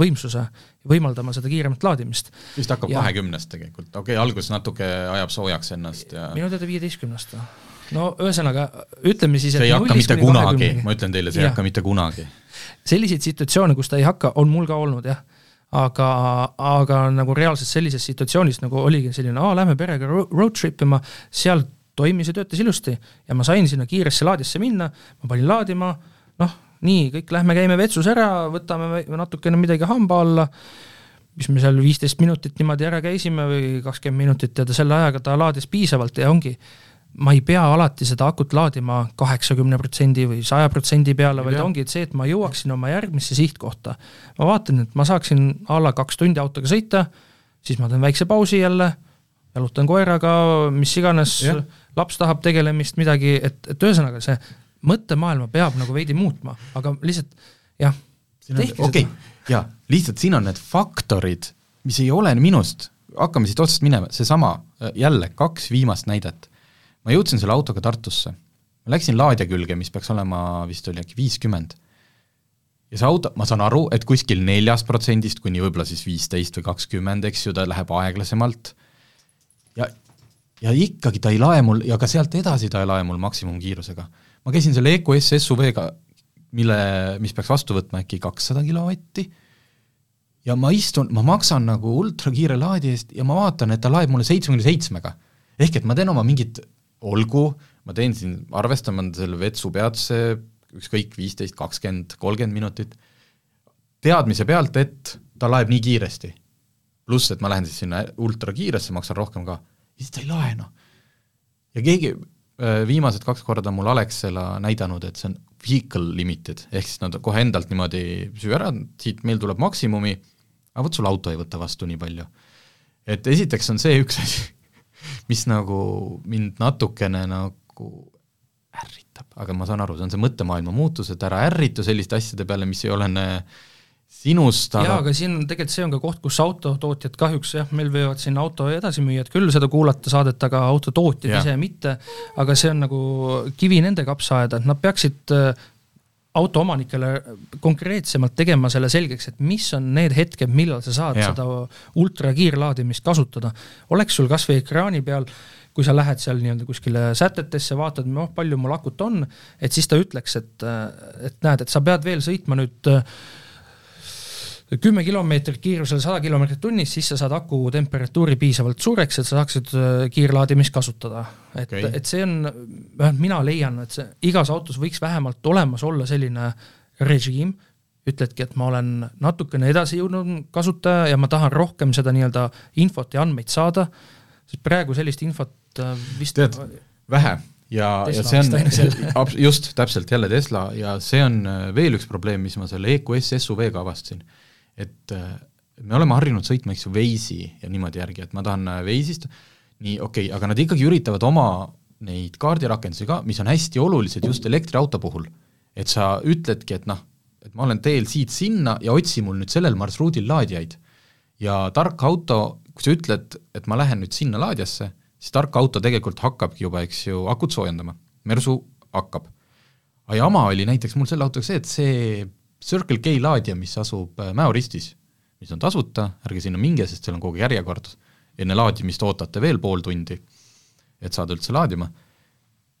võimsuse, võimaldama seda kiiremat laadimist. vist hakkab kahekümnest tegelikult, okei okay,, alguses natuke ajab soojaks ennast ja minu teada viieteistkümnest. No ühesõnaga, ütleme siis, see ei hakka mitte kunagi, ma ütlen teile, see ei hakka mitte kunagi. selliseid situatsioone, kus ta ei hakka, on mul ka olnud jah. Aga, aga nagu reaalselt sellises situatsioonis nagu oligi selline, aa, lähme perega road trip ima, seal toimis ja töötas ilusti ja ma sain sinna kiiresse laadisse minna, ma panin laadima, noh, nii, kõik lähme käime vetsus ära, võtame natukene midagi hamba alla, mis me seal viisteist minutit niimoodi ära käisime või kakskümmend minutit ja ta selle ajaga ta laadis piisavalt ja ongi ma ei pea alati seda akut laadima kaheksakümne protsendi või saja protsendi peale, vaid ongi et see, et ma jõuaksin oma järgmisse sihtkohta. ma vaatan, et ma saaksin a la kaks tundi autoga sõita, siis ma teen väikse pausi jälle, jalutan koeraga, mis iganes, laps tahab tegelemist, midagi, et, et ühesõnaga see mõttemaailma peab nagu veidi muutma, aga lihtsalt jah, tehke okay. seda. jaa, lihtsalt siin on need faktorid, mis ei ole minust, hakkame siit otsast minema, seesama jälle kaks viimast näidet ma jõudsin selle autoga Tartusse, ma läksin laadija külge, mis peaks olema, vist oli äkki viiskümmend. ja see auto, ma saan aru, et kuskil neljast protsendist kuni võib-olla siis viisteist või kakskümmend, eks ju, ta läheb aeglasemalt ja, ja ikkagi ta ei lae mul ja ka sealt edasi ta ei lae mul maksimumkiirusega. ma käisin selle EQS SUV-ga, mille, mis peaks vastu võtma äkki kakssada kilovatti, ja ma istun, ma maksan nagu ultrakiire laadi eest ja ma vaatan, et ta laeb mulle seitsmekümne seitsmega. ehk et ma teen oma mingit olgu, ma teen siin, arvestame selle vetsu peatuse ükskõik, viisteist, kakskümmend, kolmkümmend minutit, teadmise pealt, et ta laeb nii kiiresti. pluss, et ma lähen siis sinna ultrakiiresse, maksan rohkem ka, siis ta ei lae noh. ja keegi, äh, viimased kaks korda on mul Alexela näidanud, et see on vehicle limited, ehk siis nad kohe endalt niimoodi süü ära, siit meil tuleb maksimumi, aga vot sul auto ei võta vastu nii palju. et esiteks on see üks asi (laughs) mis nagu mind natukene nagu ärritab, aga ma saan aru, see on see mõttemaailma muutus, et ära ärritu selliste asjade peale, mis ei olene sinust aga... jaa, aga siin on tegelikult see on ka koht, kus autotootjad kahjuks jah, meil võivad siin auto edasimüüjad küll seda kuulata saadet, aga autotootjad ja. ise mitte, aga see on nagu kivi nende kapsaaeda, et nad peaksid autoomanikele konkreetsemalt tegema selle selgeks, et mis on need hetked, millal sa saad ja. seda ultrakiirlaadimist kasutada. oleks sul kas või ekraani peal, kui sa lähed seal nii-öelda kuskile sätetesse, vaatad, noh, palju mul akut on, et siis ta ütleks, et, et näed, et sa pead veel sõitma nüüd äh, kümme kilomeetrit kiirusel sada kilomeetrit tunnis, siis sa saad aku temperatuuri piisavalt suureks, et sa saaksid äh, kiirlaadimist kasutada. et okay., et see on, vähemalt mina leian, et see igas autos võiks vähemalt olemas olla selline režiim, ütledki, et ma olen natukene edasi jõudnud kasutaja ja ma tahan rohkem seda nii-öelda infot ja andmeid saada, sest praegu sellist infot äh, vist tead, vähe ja, ja see on, (laughs) just, täpselt, jälle Tesla ja see on äh, veel üks probleem, mis ma selle EQS SUV-ga avastasin. Et äh, me oleme harjunud sõitma, eks ju, Waze'i ja niimoodi järgi, et ma tahan Waze'ist, nii, okei okay,, aga nad ikkagi üritavad oma neid kaardirakendusi ka, mis on hästi olulised just elektriauto puhul, et sa ütledki, et noh, et ma olen teel siit sinna ja otsi mul nüüd sellel marsruudil laadijaid. ja tark auto, kui sa ütled, et ma lähen nüüd sinna laadijasse, siis tark auto tegelikult hakkabki juba, eks ju, akut soojendama, Mersu hakkab. aga jama oli näiteks mul selle autoga see, et see Circle K laadija, mis asub äh, Mäo-Ristis, mis on tasuta, ärge sinna minge, sest seal on kogu aeg järjekord, enne laadimist ootate veel pool tundi, et saada üldse laadima,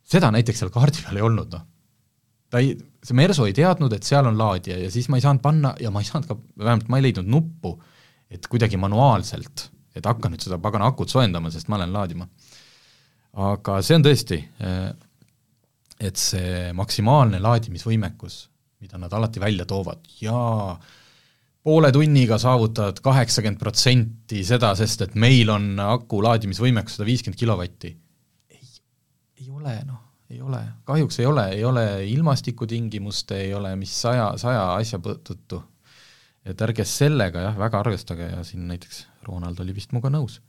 seda näiteks seal kaardi peal ei olnud, noh. Ta ei, see Merso ei teadnud, et seal on laadija ja siis ma ei saanud panna ja ma ei saanud ka, vähemalt ma ei leidnud nuppu, et kuidagi manuaalselt, et hakka nüüd seda pagana akut soojendama, sest ma lähen laadima. aga see on tõesti, eh, et see maksimaalne laadimisvõimekus, mida nad alati välja toovad, jaa, poole tunniga saavutad kaheksakümmend protsenti seda, sest et meil on aku laadimisvõimekus sada viiskümmend kilovatti. ei, ei ole noh ei ole, kahjuks ei ole, ei ole ilmastikutingimuste, ei ole mis saja, saja asja tõttu. et ärge sellega jah, väga arvestage ja siin näiteks Ronald oli vist minuga nõus.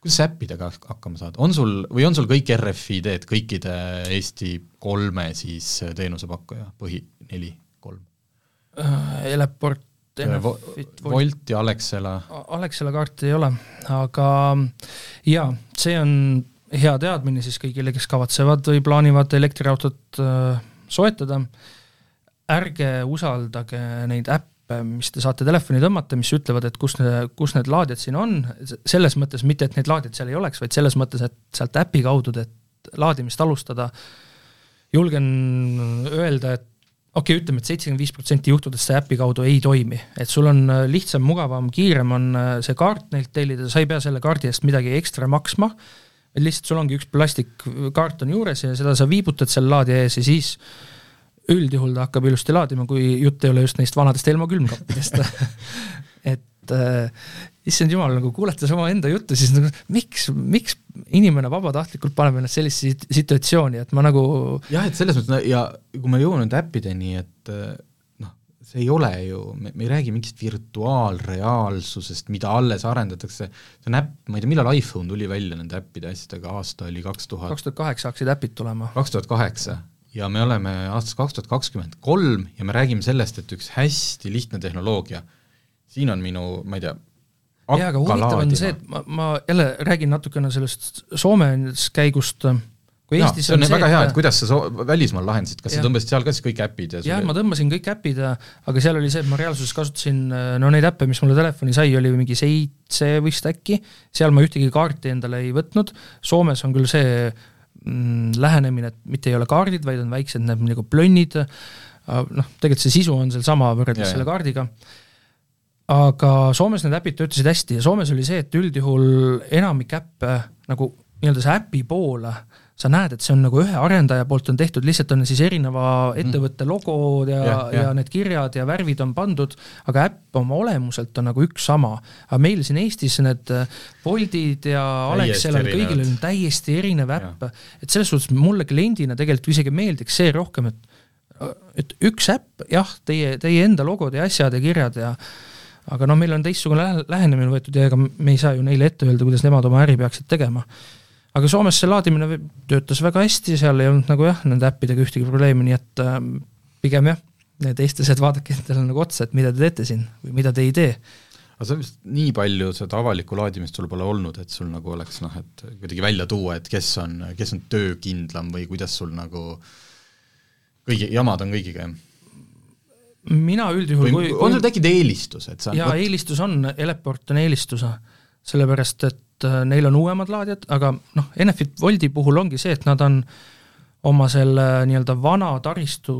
kuidas sa äppidega hakkama saad, on sul, või on sul kõik RFID-d kõikide Eesti kolme siis teenusepakkuja, põhi neli? Eleport, Enefit, Volt ja Alexela. Alexela kaarti ei ole, aga jaa, see on hea teadmine siis kõigile, kes kavatsevad või plaanivad elektriautot äh, soetada, ärge usaldage neid äppe, mis te saate telefoni tõmmata, mis ütlevad, et kus need, kus need laadijad siin on, selles mõttes mitte, et neid laadijaid seal ei oleks, vaid selles mõttes, et sealt äpi kaudu teed laadimist alustada, julgen öelda, et okei okay,, ütleme et, et seitsekümmend viis protsenti juhtudest see äpi kaudu ei toimi, et sul on äh, lihtsam, mugavam, kiirem on äh, see kaart neilt tellida, sa ei pea selle kaardi eest midagi ekstra maksma. Lihtsalt sul ongi üks plastikkaart on juures ja seda sa viibutad seal laadija ees ja siis üldjuhul ta hakkab ilusti laadima, kui jutt ei ole just neist vanadest Elmo külmkappidest. (laughs) Et äh, issand jumal, nagu kuulates omaenda juttu, siis nagu miks, miks inimene vabatahtlikult paneb ennast sellisesse situatsiooni, et ma nagu jah, et selles mõttes ja kui me jõuame nende äppideni, et äh, see ei ole ju, me, me ei räägi mingist virtuaalreaalsusest, mida alles arendatakse, see on äpp, ma ei tea, millal iPhone tuli välja nende äppide asjadega, aasta oli kaks tuhat kaks tuhat kaheksa hakkasid äpid tulema. kaks tuhat kaheksa ja me oleme aastas kaks tuhat kakskümmend kolm ja me räägime sellest, et üks hästi lihtne tehnoloogia, siin on minu, ma ei tea, jaa, aga huvitav on see, et ma, ma jälle räägin natukene sellest Soomes käigust äh, kui ja, Eestis see on, on see, väga hea, et kuidas sa so välismaal lahendasid, kas ja. sa tõmbasid seal ka siis kõik äpid ja jah, ma tõmbasin kõik äpid, aga seal oli see, et ma reaalsuses kasutasin no neid äppe, mis mulle telefoni sai, oli mingi seitse vist äkki, seal ma ühtegi kaarti endale ei võtnud, Soomes on küll see mm, lähenemine, et mitte ei ole kaardid, vaid on väiksed need nagu plönnid, noh, tegelikult see sisu on sealsama võrreldes ja, selle kaardiga, aga Soomes need äpid töötasid hästi ja Soomes oli see, et üldjuhul enamik äppe nagu nii-öelda see äpi pool sa näed, et see on nagu ühe arendaja poolt on tehtud, lihtsalt on siis erineva mm. ettevõtte logod ja, ja, ja. ja need kirjad ja värvid on pandud, aga äpp oma olemuselt on nagu üks sama. aga meil siin Eestis need Boltid ja Alexelal, kõigil on täiesti erinev äpp, et selles suhtes mulle kliendina tegelikult isegi meeldiks see rohkem, et et üks äpp, jah, teie, teie enda logod ja asjad ja kirjad ja aga noh, meil on teistsugune lähenemine võetud ja ega me ei saa ju neile ette öelda, kuidas nemad oma äri peaksid tegema aga Soomes see laadimine töötas väga hästi, seal ei olnud nagu jah, nende äppidega ühtegi probleemi, nii et äh, pigem jah, need eestlased, vaadake endale nagu otsa, et mida te teete siin või mida te ei tee. aga see on vist nii palju seda avalikku laadimist sul pole olnud, et sul nagu oleks noh, et kuidagi välja tuua, et kes on, kes on töökindlam või kuidas sul nagu kõigi, jamad on kõigiga, jah? Mina üldjuhul või kui, on sul tekkinud eelistus, et sa jaa, eelistus on, Eleport on eelistus, sellepärast et äh, neil on uuemad laadijad, aga noh, Enefit Woldi puhul ongi see, et nad on oma selle nii-öelda vana taristu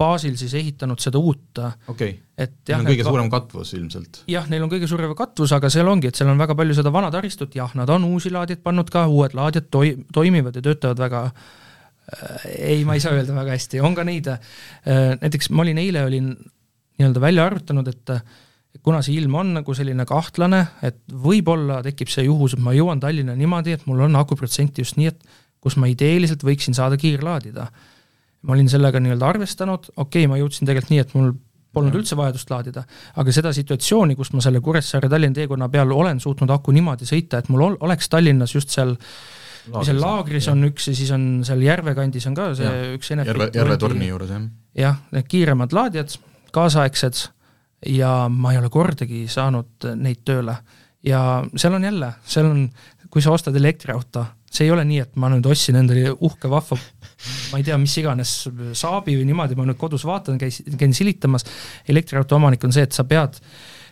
baasil siis ehitanud seda uut. okei neil on kõige suurem katvus ilmselt. jah, neil on kõige suurem katvus, aga seal ongi, et seal on väga palju seda vana taristut, jah, nad on uusi laadijaid pannud ka, uued laadijad toi-, toimivad ja töötavad väga äh, ei, ma ei saa öelda väga hästi, on ka neid äh,, näiteks ma olin eile, olin nii-öelda välja arvutanud, et kuna see ilm on nagu selline kahtlane, et võib-olla tekib see juhus, et ma jõuan Tallinna niimoodi, et mul on akuprotsenti just nii, et kus ma ideeliselt võiksin saada kiirlaadida. ma olin sellega nii-öelda arvestanud, okei okay,, ma jõudsin tegelikult nii, et mul polnud üldse vajadust laadida, aga seda situatsiooni, kus ma selle Kuressaare-Tallinna teekonna peal olen suutnud aku niimoodi sõita, et mul ol, oleks Tallinnas just seal Laagris, seal laagris on üks ja siis on seal järve kandis on ka see ja. üks Enefit järve, järve torni juures, jah. jah, need kiiremad laadijad, kaasaegsed, ja ma ei ole kordagi saanud neid tööle. ja seal on jälle, seal on, kui sa ostad elektriauto, see ei ole nii, et ma nüüd ostsin endale uhke vahva ma ei tea, mis iganes saabi või niimoodi, ma nüüd kodus vaatan, käis, käin silitamas, elektriauto omanik on see, et sa pead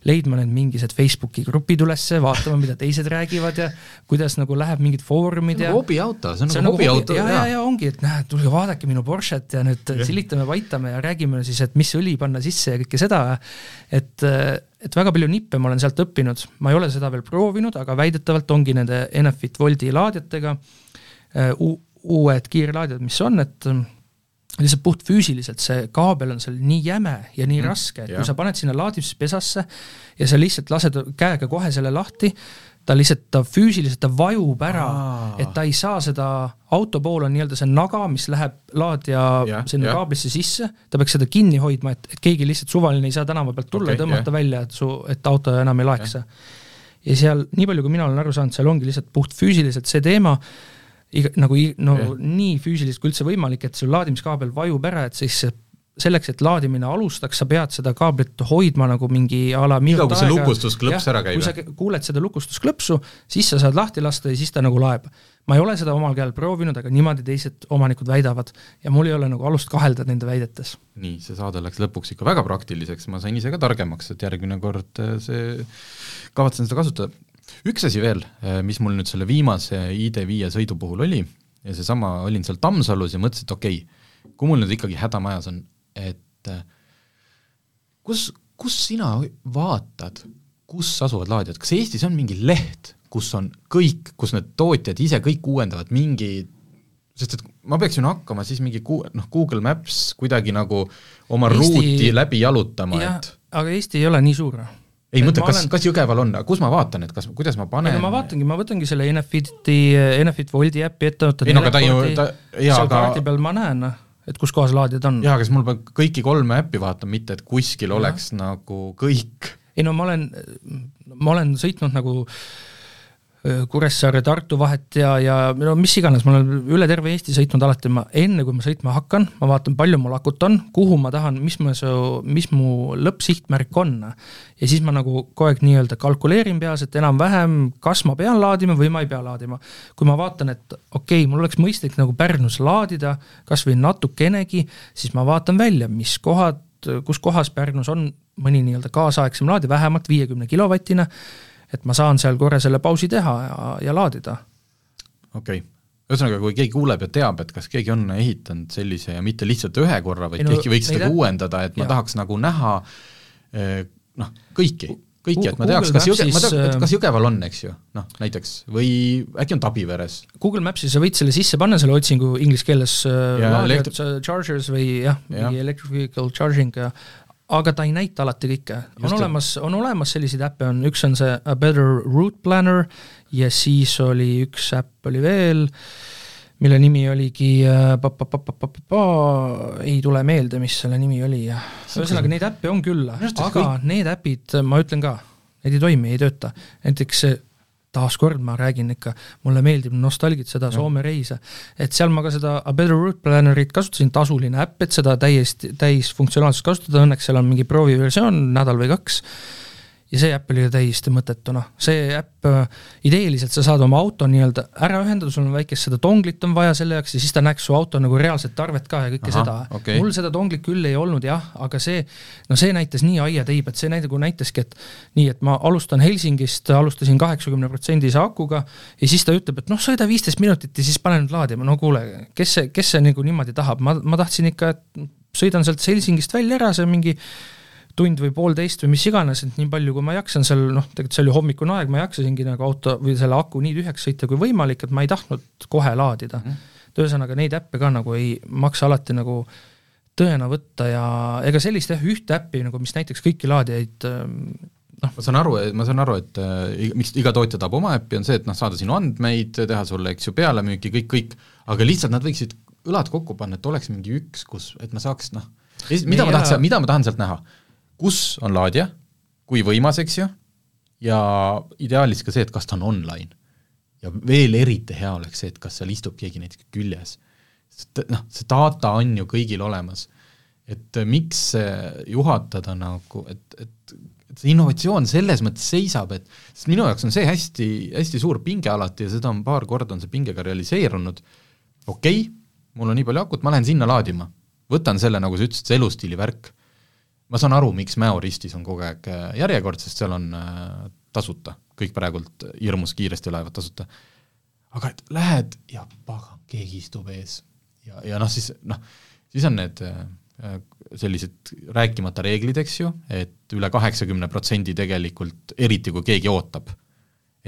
leidma need mingisugused Facebooki grupid ülesse, vaatama, mida teised räägivad ja kuidas nagu läheb mingid foorumid ja hobiauto, see on nagu hobiauto. ja, ja, ja ongi, et näed, tulge vaadake minu Porsche't ja nüüd ja. silitame, vaitame ja räägime siis, et mis õli panna sisse ja kõike seda, et et väga palju nippe ma olen sealt õppinud, ma ei ole seda veel proovinud, aga väidetavalt ongi nende Enefit Woldi laadijatega uh, uued kiirlaadijad, mis on, et lihtsalt puhtfüüsiliselt see kaabel on seal nii jäme ja nii mm, raske, et ja. kui sa paned sinna laadimispesasse ja sa lihtsalt lased käega kohe selle lahti, ta lihtsalt, ta füüsiliselt, ta vajub ära, et ta ei saa seda, auto pool on nii-öelda see naga, mis läheb laadija ja, sinna ja. kaablisse sisse, ta peaks seda kinni hoidma, et, et keegi lihtsalt suvaline ei saa tänava pealt tulla okay, ja tõmmata ja. välja, et su, et auto enam ei laeksa. ja seal, nii palju kui mina olen aru saanud, seal ongi lihtsalt puhtfüüsiliselt see teema, iga, nagu no ja. nii füüsiliselt kui üldse võimalik, et sul laadimiskaabel vajub ära, et siis selleks, et laadimine alustaks, sa pead seda kaablit hoidma nagu mingi a la minut aega. see lukustusklõps ära käib. kui sa kuuled seda lukustusklõpsu, siis sa saad lahti lasta ja siis ta nagu laeb. ma ei ole seda omal käel proovinud, aga niimoodi teised omanikud väidavad ja mul ei ole nagu alust kahelda nende väidetes. nii, see saade läks lõpuks ikka väga praktiliseks, ma sain ise ka targemaks, et järgmine kord eh, see, kavatsen seda kasutada üks asi veel, äh, mis mul nüüd selle viimase ID5 sõidu puhul oli ja seesama, olin seal Tammsalus ja mõtlesin, et okei okay,, kui mul nüüd ikkagi häda majas on, et äh, kus, kus sina vaatad, kus asuvad laadijad, kas Eestis on mingi leht, kus on kõik, kus need tootjad ise kõik uuendavad mingi sest et ma peaksin hakkama siis mingi ku-, noh, Google Maps kuidagi nagu oma Eesti... ruuti läbi jalutama, et aga Eesti ei ole nii suur ei mõtle, kas olen..., kas Jõgeval on, kus ma vaatan, et kas, kuidas ma panen ei no ma vaatangi, ma võtangi selle Enefiti, Enefit Woldi äppi ette, võtan ei no aga ta ju, ta, jaa, aga kaardi peal ma näen, noh, et kus kohas laadijad on. jaa, aga siis mul peab kõiki kolme äppi vaatama, mitte et kuskil ja. oleks nagu kõik. ei no ma olen, ma olen sõitnud nagu äh, Kuressaare-Tartu vahet ja, ja no mis iganes, ma olen üle terve Eesti sõitnud alati, ma enne, kui ma sõitma hakkan, ma vaatan, palju mul akut on, kuhu ma tahan, mis su, mis mu lõppsihtmärk on. ja siis ma nagu kogu aeg nii-öelda kalkuleerin peas, et enam-vähem, kas ma pean laadima või ma ei pea laadima. kui ma vaatan, et okei okay,, mul oleks mõistlik nagu Pärnus laadida kas või natukenegi, siis ma vaatan välja, mis kohad, kus kohas Pärnus on mõni nii-öelda kaasaegsem laadija, vähemalt viiekümne kilovatine et ma saan seal korra selle pausi teha ja, ja laadida. okei okay., ühesõnaga, kui keegi kuuleb ja teab, et kas keegi on ehitanud sellise ja mitte lihtsalt ühe korra, vaid no, keegi võiks seda uuendada, et ma ja. tahaks nagu näha eh, noh, kõiki kõiki, et ma teaks, kas Jõge, ma tean, et kas Jõgeval on, eks ju, noh näiteks, või äkki on Tabiveres? Google Maps'is sa võid selle sisse panna, selle otsingu inglise keeles äh, elektri... chargers või jah ja., mingi electric vehicle charging ja aga ta ei näita alati kõike, on olemas, on olemas selliseid äppe, on, üks on see A Better Route Planner ja siis oli üks äpp oli veel, mille nimi oligi pa-pa-pa-pa-pa-pa, ei tule meelde, mis selle nimi oli. Ja ühesõnaga neid äppe on küll, aga kõik... need äpid, ma ütlen ka, need ei toimi, ei tööta, näiteks taaskord ma räägin ikka, mulle meeldib nostalgitseda Soome reise, et seal ma ka seda A Better Route Plannerit kasutasin, tasuline äpp, et seda täiesti, täisfunktsionaalsust kasutada, õnneks seal on mingi prooviversioon, nädal või kaks ja see äpp oli ju täiesti mõttetu, noh, see äpp äh, ideeliselt sa saad oma auto nii-öelda ära ühendada, sul on väikest seda donglit on vaja selle jaoks ja siis ta näeks su auto nagu reaalset tarvet ka ja kõike Aha, seda. okay.. mul seda donglit küll ei olnud jah, aga see, no see näitas nii aiateib, et see nagu näitaski, et nii, et ma alustan Helsingist, alustasin kaheksakümne protsendise akuga ja siis ta ütleb, et noh, sõida viisteist minutit ja siis pane nüüd laadima, no kuule, kes see, kes see nagu niimoodi tahab, ma, ma tahtsin ikka, et sõidan sealt Helsingist välja ära, see on mingi tund või poolteist või mis iganes, et nii palju, kui ma jaksan seal, noh, tegelikult see oli hommikune aeg, ma jaksasingi nagu auto või selle aku nii tühjaks sõita kui võimalik, et ma ei tahtnud kohe laadida mm. -hmm. et ühesõnaga neid äppe ka nagu ei maksa alati nagu tõena võtta ja ega sellist jah, ühte äppi nagu, mis näiteks kõiki laadijaid noh. ma saan aru, ma saan aru, et äh, miks iga tootja tahab oma äppi, on see, et noh, saada sinu andmeid, teha sulle, eks ju, pealemüüki, kõik, kõik, aga lihtsalt nad võiksid õlad kokku panna, et oleks mingi üks, kus, et ma saaks noh, mida ma tahan, mida ma tahan sealt näha? Kus on laadija, kui võimas, eks ju, ja ideaalis ka see, et kas ta on online. ja veel eriti hea oleks see, et kas seal istub keegi näiteks küljes. sest noh, see data on ju kõigil olemas. et miks juhatada nagu, et, et et see innovatsioon selles mõttes seisab, et sest minu jaoks on see hästi, hästi suur pinge alati ja seda on paar korda on see pinge ka realiseerunud, okei okay,, mul on nii palju akut, ma lähen sinna laadima. võtan selle, nagu sa ütlesid, see elustiili värk. Ma saan aru, miks Mäo ristis on kogu aeg äh, järjekord, sest seal on äh, tasuta, kõik praegult hirmus kiiresti lähevad tasuta. aga et lähed ja pagan, keegi istub ees. Ja, ja noh, siis noh, siis on need äh, sellised rääkimata reeglid, eks ju, et üle kaheksakümne protsendi tegelikult, eriti kui keegi ootab,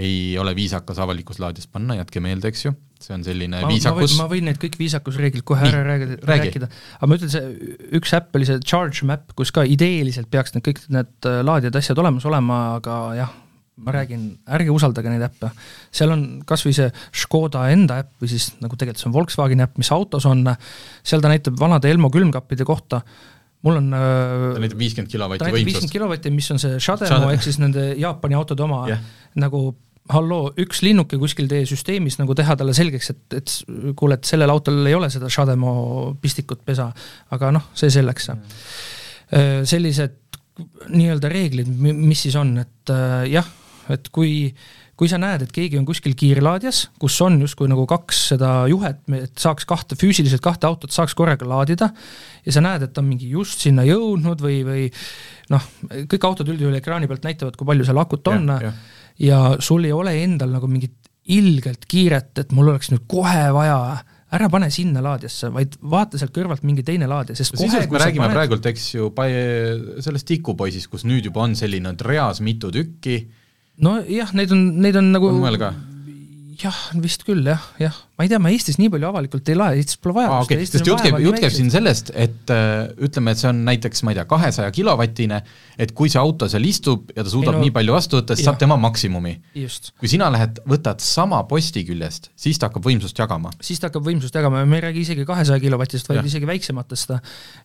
ei ole viisakas avalikus laadis panna, jätke meelde, eks ju, see on selline ma, viisakus. ma võin need kõik viisakusreeglid kohe Nii, ära räägida, rääkida, aga ma ütlen, see üks äpp oli see Charge Map, kus ka ideeliselt peaks need kõik need äh, laadijad, asjad olemas olema, aga jah, ma räägin, ärge usaldage neid äppe. seal on kas või see Škoda enda äpp või siis nagu tegelikult see on Volkswageni äpp, mis autos on, seal ta näitab vanade Elmo külmkappide kohta, mul on äh, ta näitab viiskümmend kilovatti võimsust. viiskümmend kilovatti, mis on see Shademo ehk siis nende Jaapani autode oma yeah. nagu halloo, üks linnuke kuskil teie süsteemis nagu teha talle selgeks, et, et kuule, et sellel autol ei ole seda Shademo pistikut pesa, aga noh, see selleks mm.. sellised nii-öelda reeglid, mis siis on, et äh, jah, et kui, kui sa näed, et keegi on kuskil kiirlaadijas, kus on justkui nagu kaks seda juhet, et saaks kahte, füüsiliselt kahte autot saaks korraga laadida ja sa näed, et ta on mingi just sinna jõudnud või, või noh, kõik autod üldjuhul ekraani pealt näitavad, kui palju seal akut on ja, ja. Ja sul ei ole endal nagu mingit ilgelt kiiret, et mul oleks nüüd kohe vaja ära pane sinna laadijasse, vaid vaata sealt kõrvalt mingi teine laadija, sest kohe, sisuliselt me räägime paned... praegult, eks ju, sellest tikupoisist, kus nüüd juba on selline reas mitu tükki, nojah, neid on, neid on nagu on? Jah, vist küll jah, jah, ma ei tea, ma Eestis nii palju avalikult ei lae, Eestis pole vajadust ah,. Okay. sest jutt käib, jutt käib siin sellest, et äh, ütleme, et see on näiteks, ma ei tea, kahesaja kilovatine, et kui see auto seal istub ja ta suudab ei, no, nii palju vastu võtta, siis saab tema maksimumi. kui sina lähed, võtad sama posti küljest, siis ta hakkab võimsust jagama. siis ta hakkab võimsust jagama ja me ei räägi isegi kahesaja kilovatist, vaid ja. isegi väiksematest.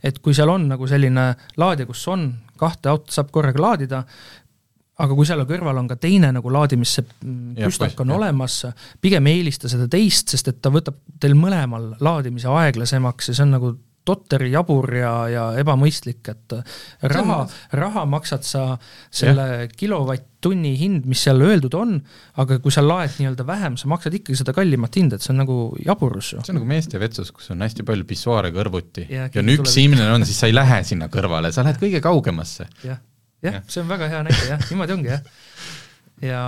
et kui seal on nagu selline laadija, kus on kahte autot saab korraga laadida, aga kui seal kõrval on ka teine nagu laadimise püstak on jah. olemas, pigem eelista seda teist, sest et ta võtab teil mõlemal laadimise aeglasemaks ja see on nagu totter, jabur ja, ja ebamõistlik, et raha, raha maksad sa selle ja. kilovatt-tunni hind, mis seal öeldud on, aga kui sa laed nii-öelda vähem, sa maksad ikkagi seda kallimat hinda, et see on nagu jaburus ju. see on nagu meeste vetsus, kus on hästi palju pissuaare kõrvuti ja, ja on üks inimene on, siis sa ei lähe sinna kõrvale, sa lähed kõige kaugemasse. Jah ja., see on väga hea näide jah, niimoodi ongi jah. ja,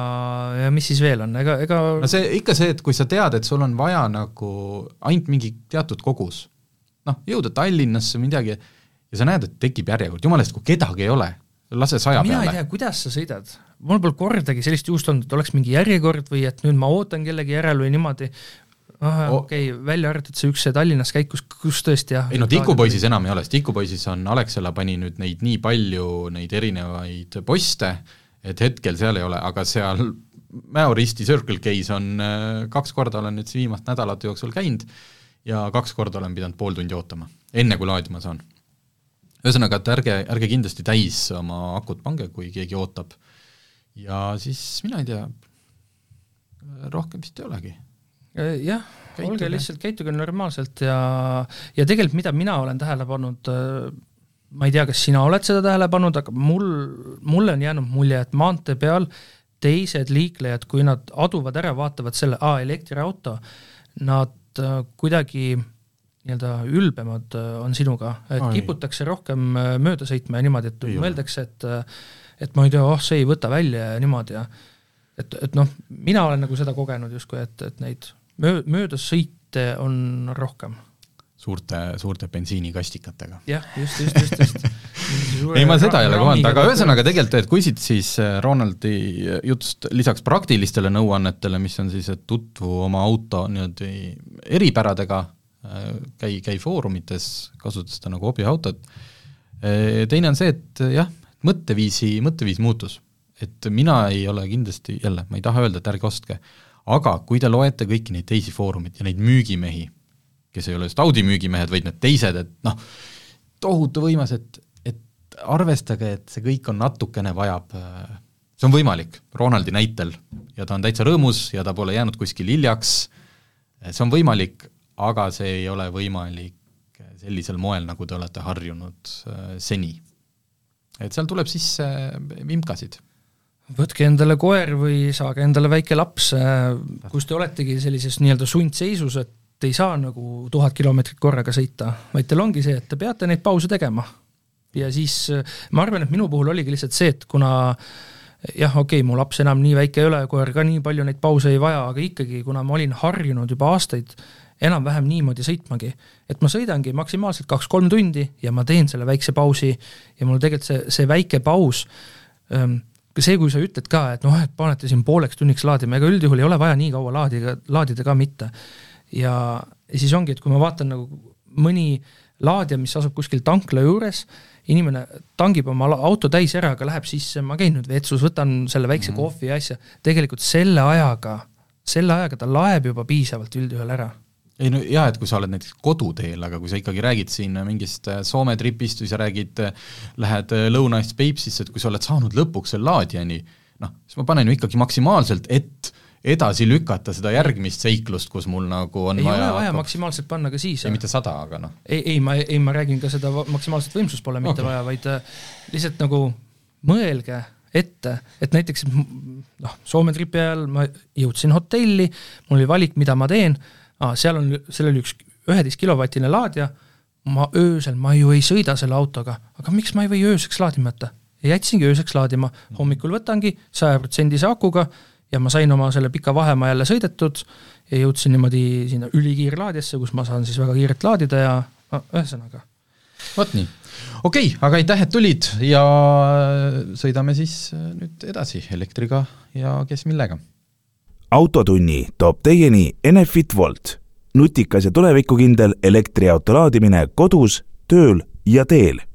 ja mis siis veel on, ega, ega no see ikka see, et kui sa tead, et sul on vaja nagu ainult mingi teatud kogus, noh, jõuda Tallinnasse midagi ja sa näed, et tekib järjekord, jumala eest, kui kedagi ei ole, lase saja mina peale. mina ei tea, kuidas sa sõidad, mul pole kordagi sellist juhust olnud, et oleks mingi järjekord või et nüüd ma ootan kellegi järel või niimoodi, okei okay,, välja arvatud see üks see Tallinnas käik, kus, kus tõesti jah. ei no Tikupoisis enam ei ole, sest Tikupoisis on, Alexela pani nüüd neid nii palju, neid erinevaid poste, et hetkel seal ei ole, aga seal Mäo risti Circle K-s on, äh, kaks korda olen nüüd viimast nädalate jooksul käinud ja kaks korda olen pidanud pool tundi ootama, enne kui laadima saan. ühesõnaga, et ärge, ärge kindlasti täis oma akut pange, kui keegi ootab. ja siis mina ei tea, rohkem vist ei olegi jah, olge lihtsalt, käituge normaalselt ja, ja tegelikult mida mina olen tähele pannud, äh, ma ei tea, kas sina oled seda tähele pannud, aga mul, mulle on jäänud mulje, et maantee peal teised liiklejad, kui nad aduvad ära, vaatavad selle, aa, elektriauto, nad äh, kuidagi nii-öelda ülbemad on sinuga, et Ai. kiputakse rohkem mööda sõitma ja niimoodi, et ei mõeldakse, et et ma ei tea, oh, see ei võta välja ja niimoodi ja et, et noh, mina olen nagu seda kogenud justkui, et, et neid möö-, möödasõite on rohkem. suurte, suurte bensiinikastikatega. jah, just, just, just, just (laughs) ei, ma seda ei ole kohanud, aga ühesõnaga tegelikult, et kui siit siis äh, Ronaldi jutust lisaks praktilistele nõuannetele, mis on siis, et tutvu oma auto niimoodi eripäradega, käi, käi foorumites, kasuta seda nagu hobiautot, teine on see, et jah, mõtteviisi, mõtteviis muutus. Et mina ei ole kindlasti, jälle, ma ei taha öelda, et ärge ostke, aga kui te loete kõiki neid teisi foorumeid ja neid müügimehi, kes ei ole just Audi müügimehed, vaid need teised, et noh, tohutu võimas, et, et arvestage, et see kõik on natukene, vajab see on võimalik, Ronaldi näitel, ja ta on täitsa rõõmus ja ta pole jäänud kuskil hiljaks, see on võimalik, aga see ei ole võimalik sellisel moel, nagu te olete harjunud seni. et seal tuleb sisse vimkasid. Võtke endale koer või saage endale väike laps, äh, kus te oletegi sellises nii-öelda sundseisus, et ei saa nagu tuhat kilomeetrit korraga sõita, vaid teil ongi see, et te peate neid pause tegema. ja siis äh, ma arvan, et minu puhul oligi lihtsalt see, et kuna jah, okei okay,, mu laps enam nii väike ei ole, koer ka nii palju neid pause ei vaja, aga ikkagi, kuna ma olin harjunud juba aastaid enam-vähem niimoodi sõitmagi, et ma sõidangi maksimaalselt kaks-kolm tundi ja ma teen selle väikse pausi ja mul tegelikult see, see väike paus ähm, see, kui sa ütled ka, et noh, et panete siin pooleks tunniks laadima, ega üldjuhul ei ole vaja nii kaua laadida, laadida ka mitte. ja, ja siis ongi, et kui ma vaatan nagu mõni laadija, mis asub kuskil tankla juures, inimene tangib oma auto täis ära, aga läheb sisse, ma käin nüüd vetsus, võtan selle väikse mm -hmm. kohvi ja asja, tegelikult selle ajaga, selle ajaga ta laeb juba piisavalt üldjuhul ära ei no jaa, et kui sa oled näiteks koduteel, aga kui sa ikkagi räägid siin mingist äh, Soome tripist või sa räägid, äh, lähed äh, Lõuna-Eestist Peipsisse, et kui sa oled saanud lõpuks selle laadijani, noh, siis ma panen ju ikkagi maksimaalselt, et edasi lükata seda järgmist seiklust, kus mul nagu on ei vaja ole vaja maksimaalselt panna ka siis. ei, mitte sada, aga noh. ei, ei ma, ei ma räägin ka seda maksimaalset võimsust pole mitte okay. vaja, vaid lihtsalt nagu mõelge ette, et näiteks noh, Soome tripi ajal ma jõudsin hotelli, mul oli valik, mida ma teen seal on, seal oli üks üheteist kilovatine laadija, ma öösel, ma ju ei sõida selle autoga, aga miks ma ei või ööseks laadima jätta? ja jätsingi ööseks laadima, hommikul võtangi sajaprotsendise akuga ja ma sain oma selle pika vahemaa jälle sõidetud ja jõudsin niimoodi sinna ülikiirlaadjasse, kus ma saan siis väga kiirelt laadida ja no ühesõnaga. vot nii, okei okay,, aga aitäh, et tulid ja sõidame siis nüüd edasi elektriga ja kes millega autotunni toob teieni Enefit Volt, nutikas ja tulevikukindel elektriauto laadimine kodus, tööl ja teel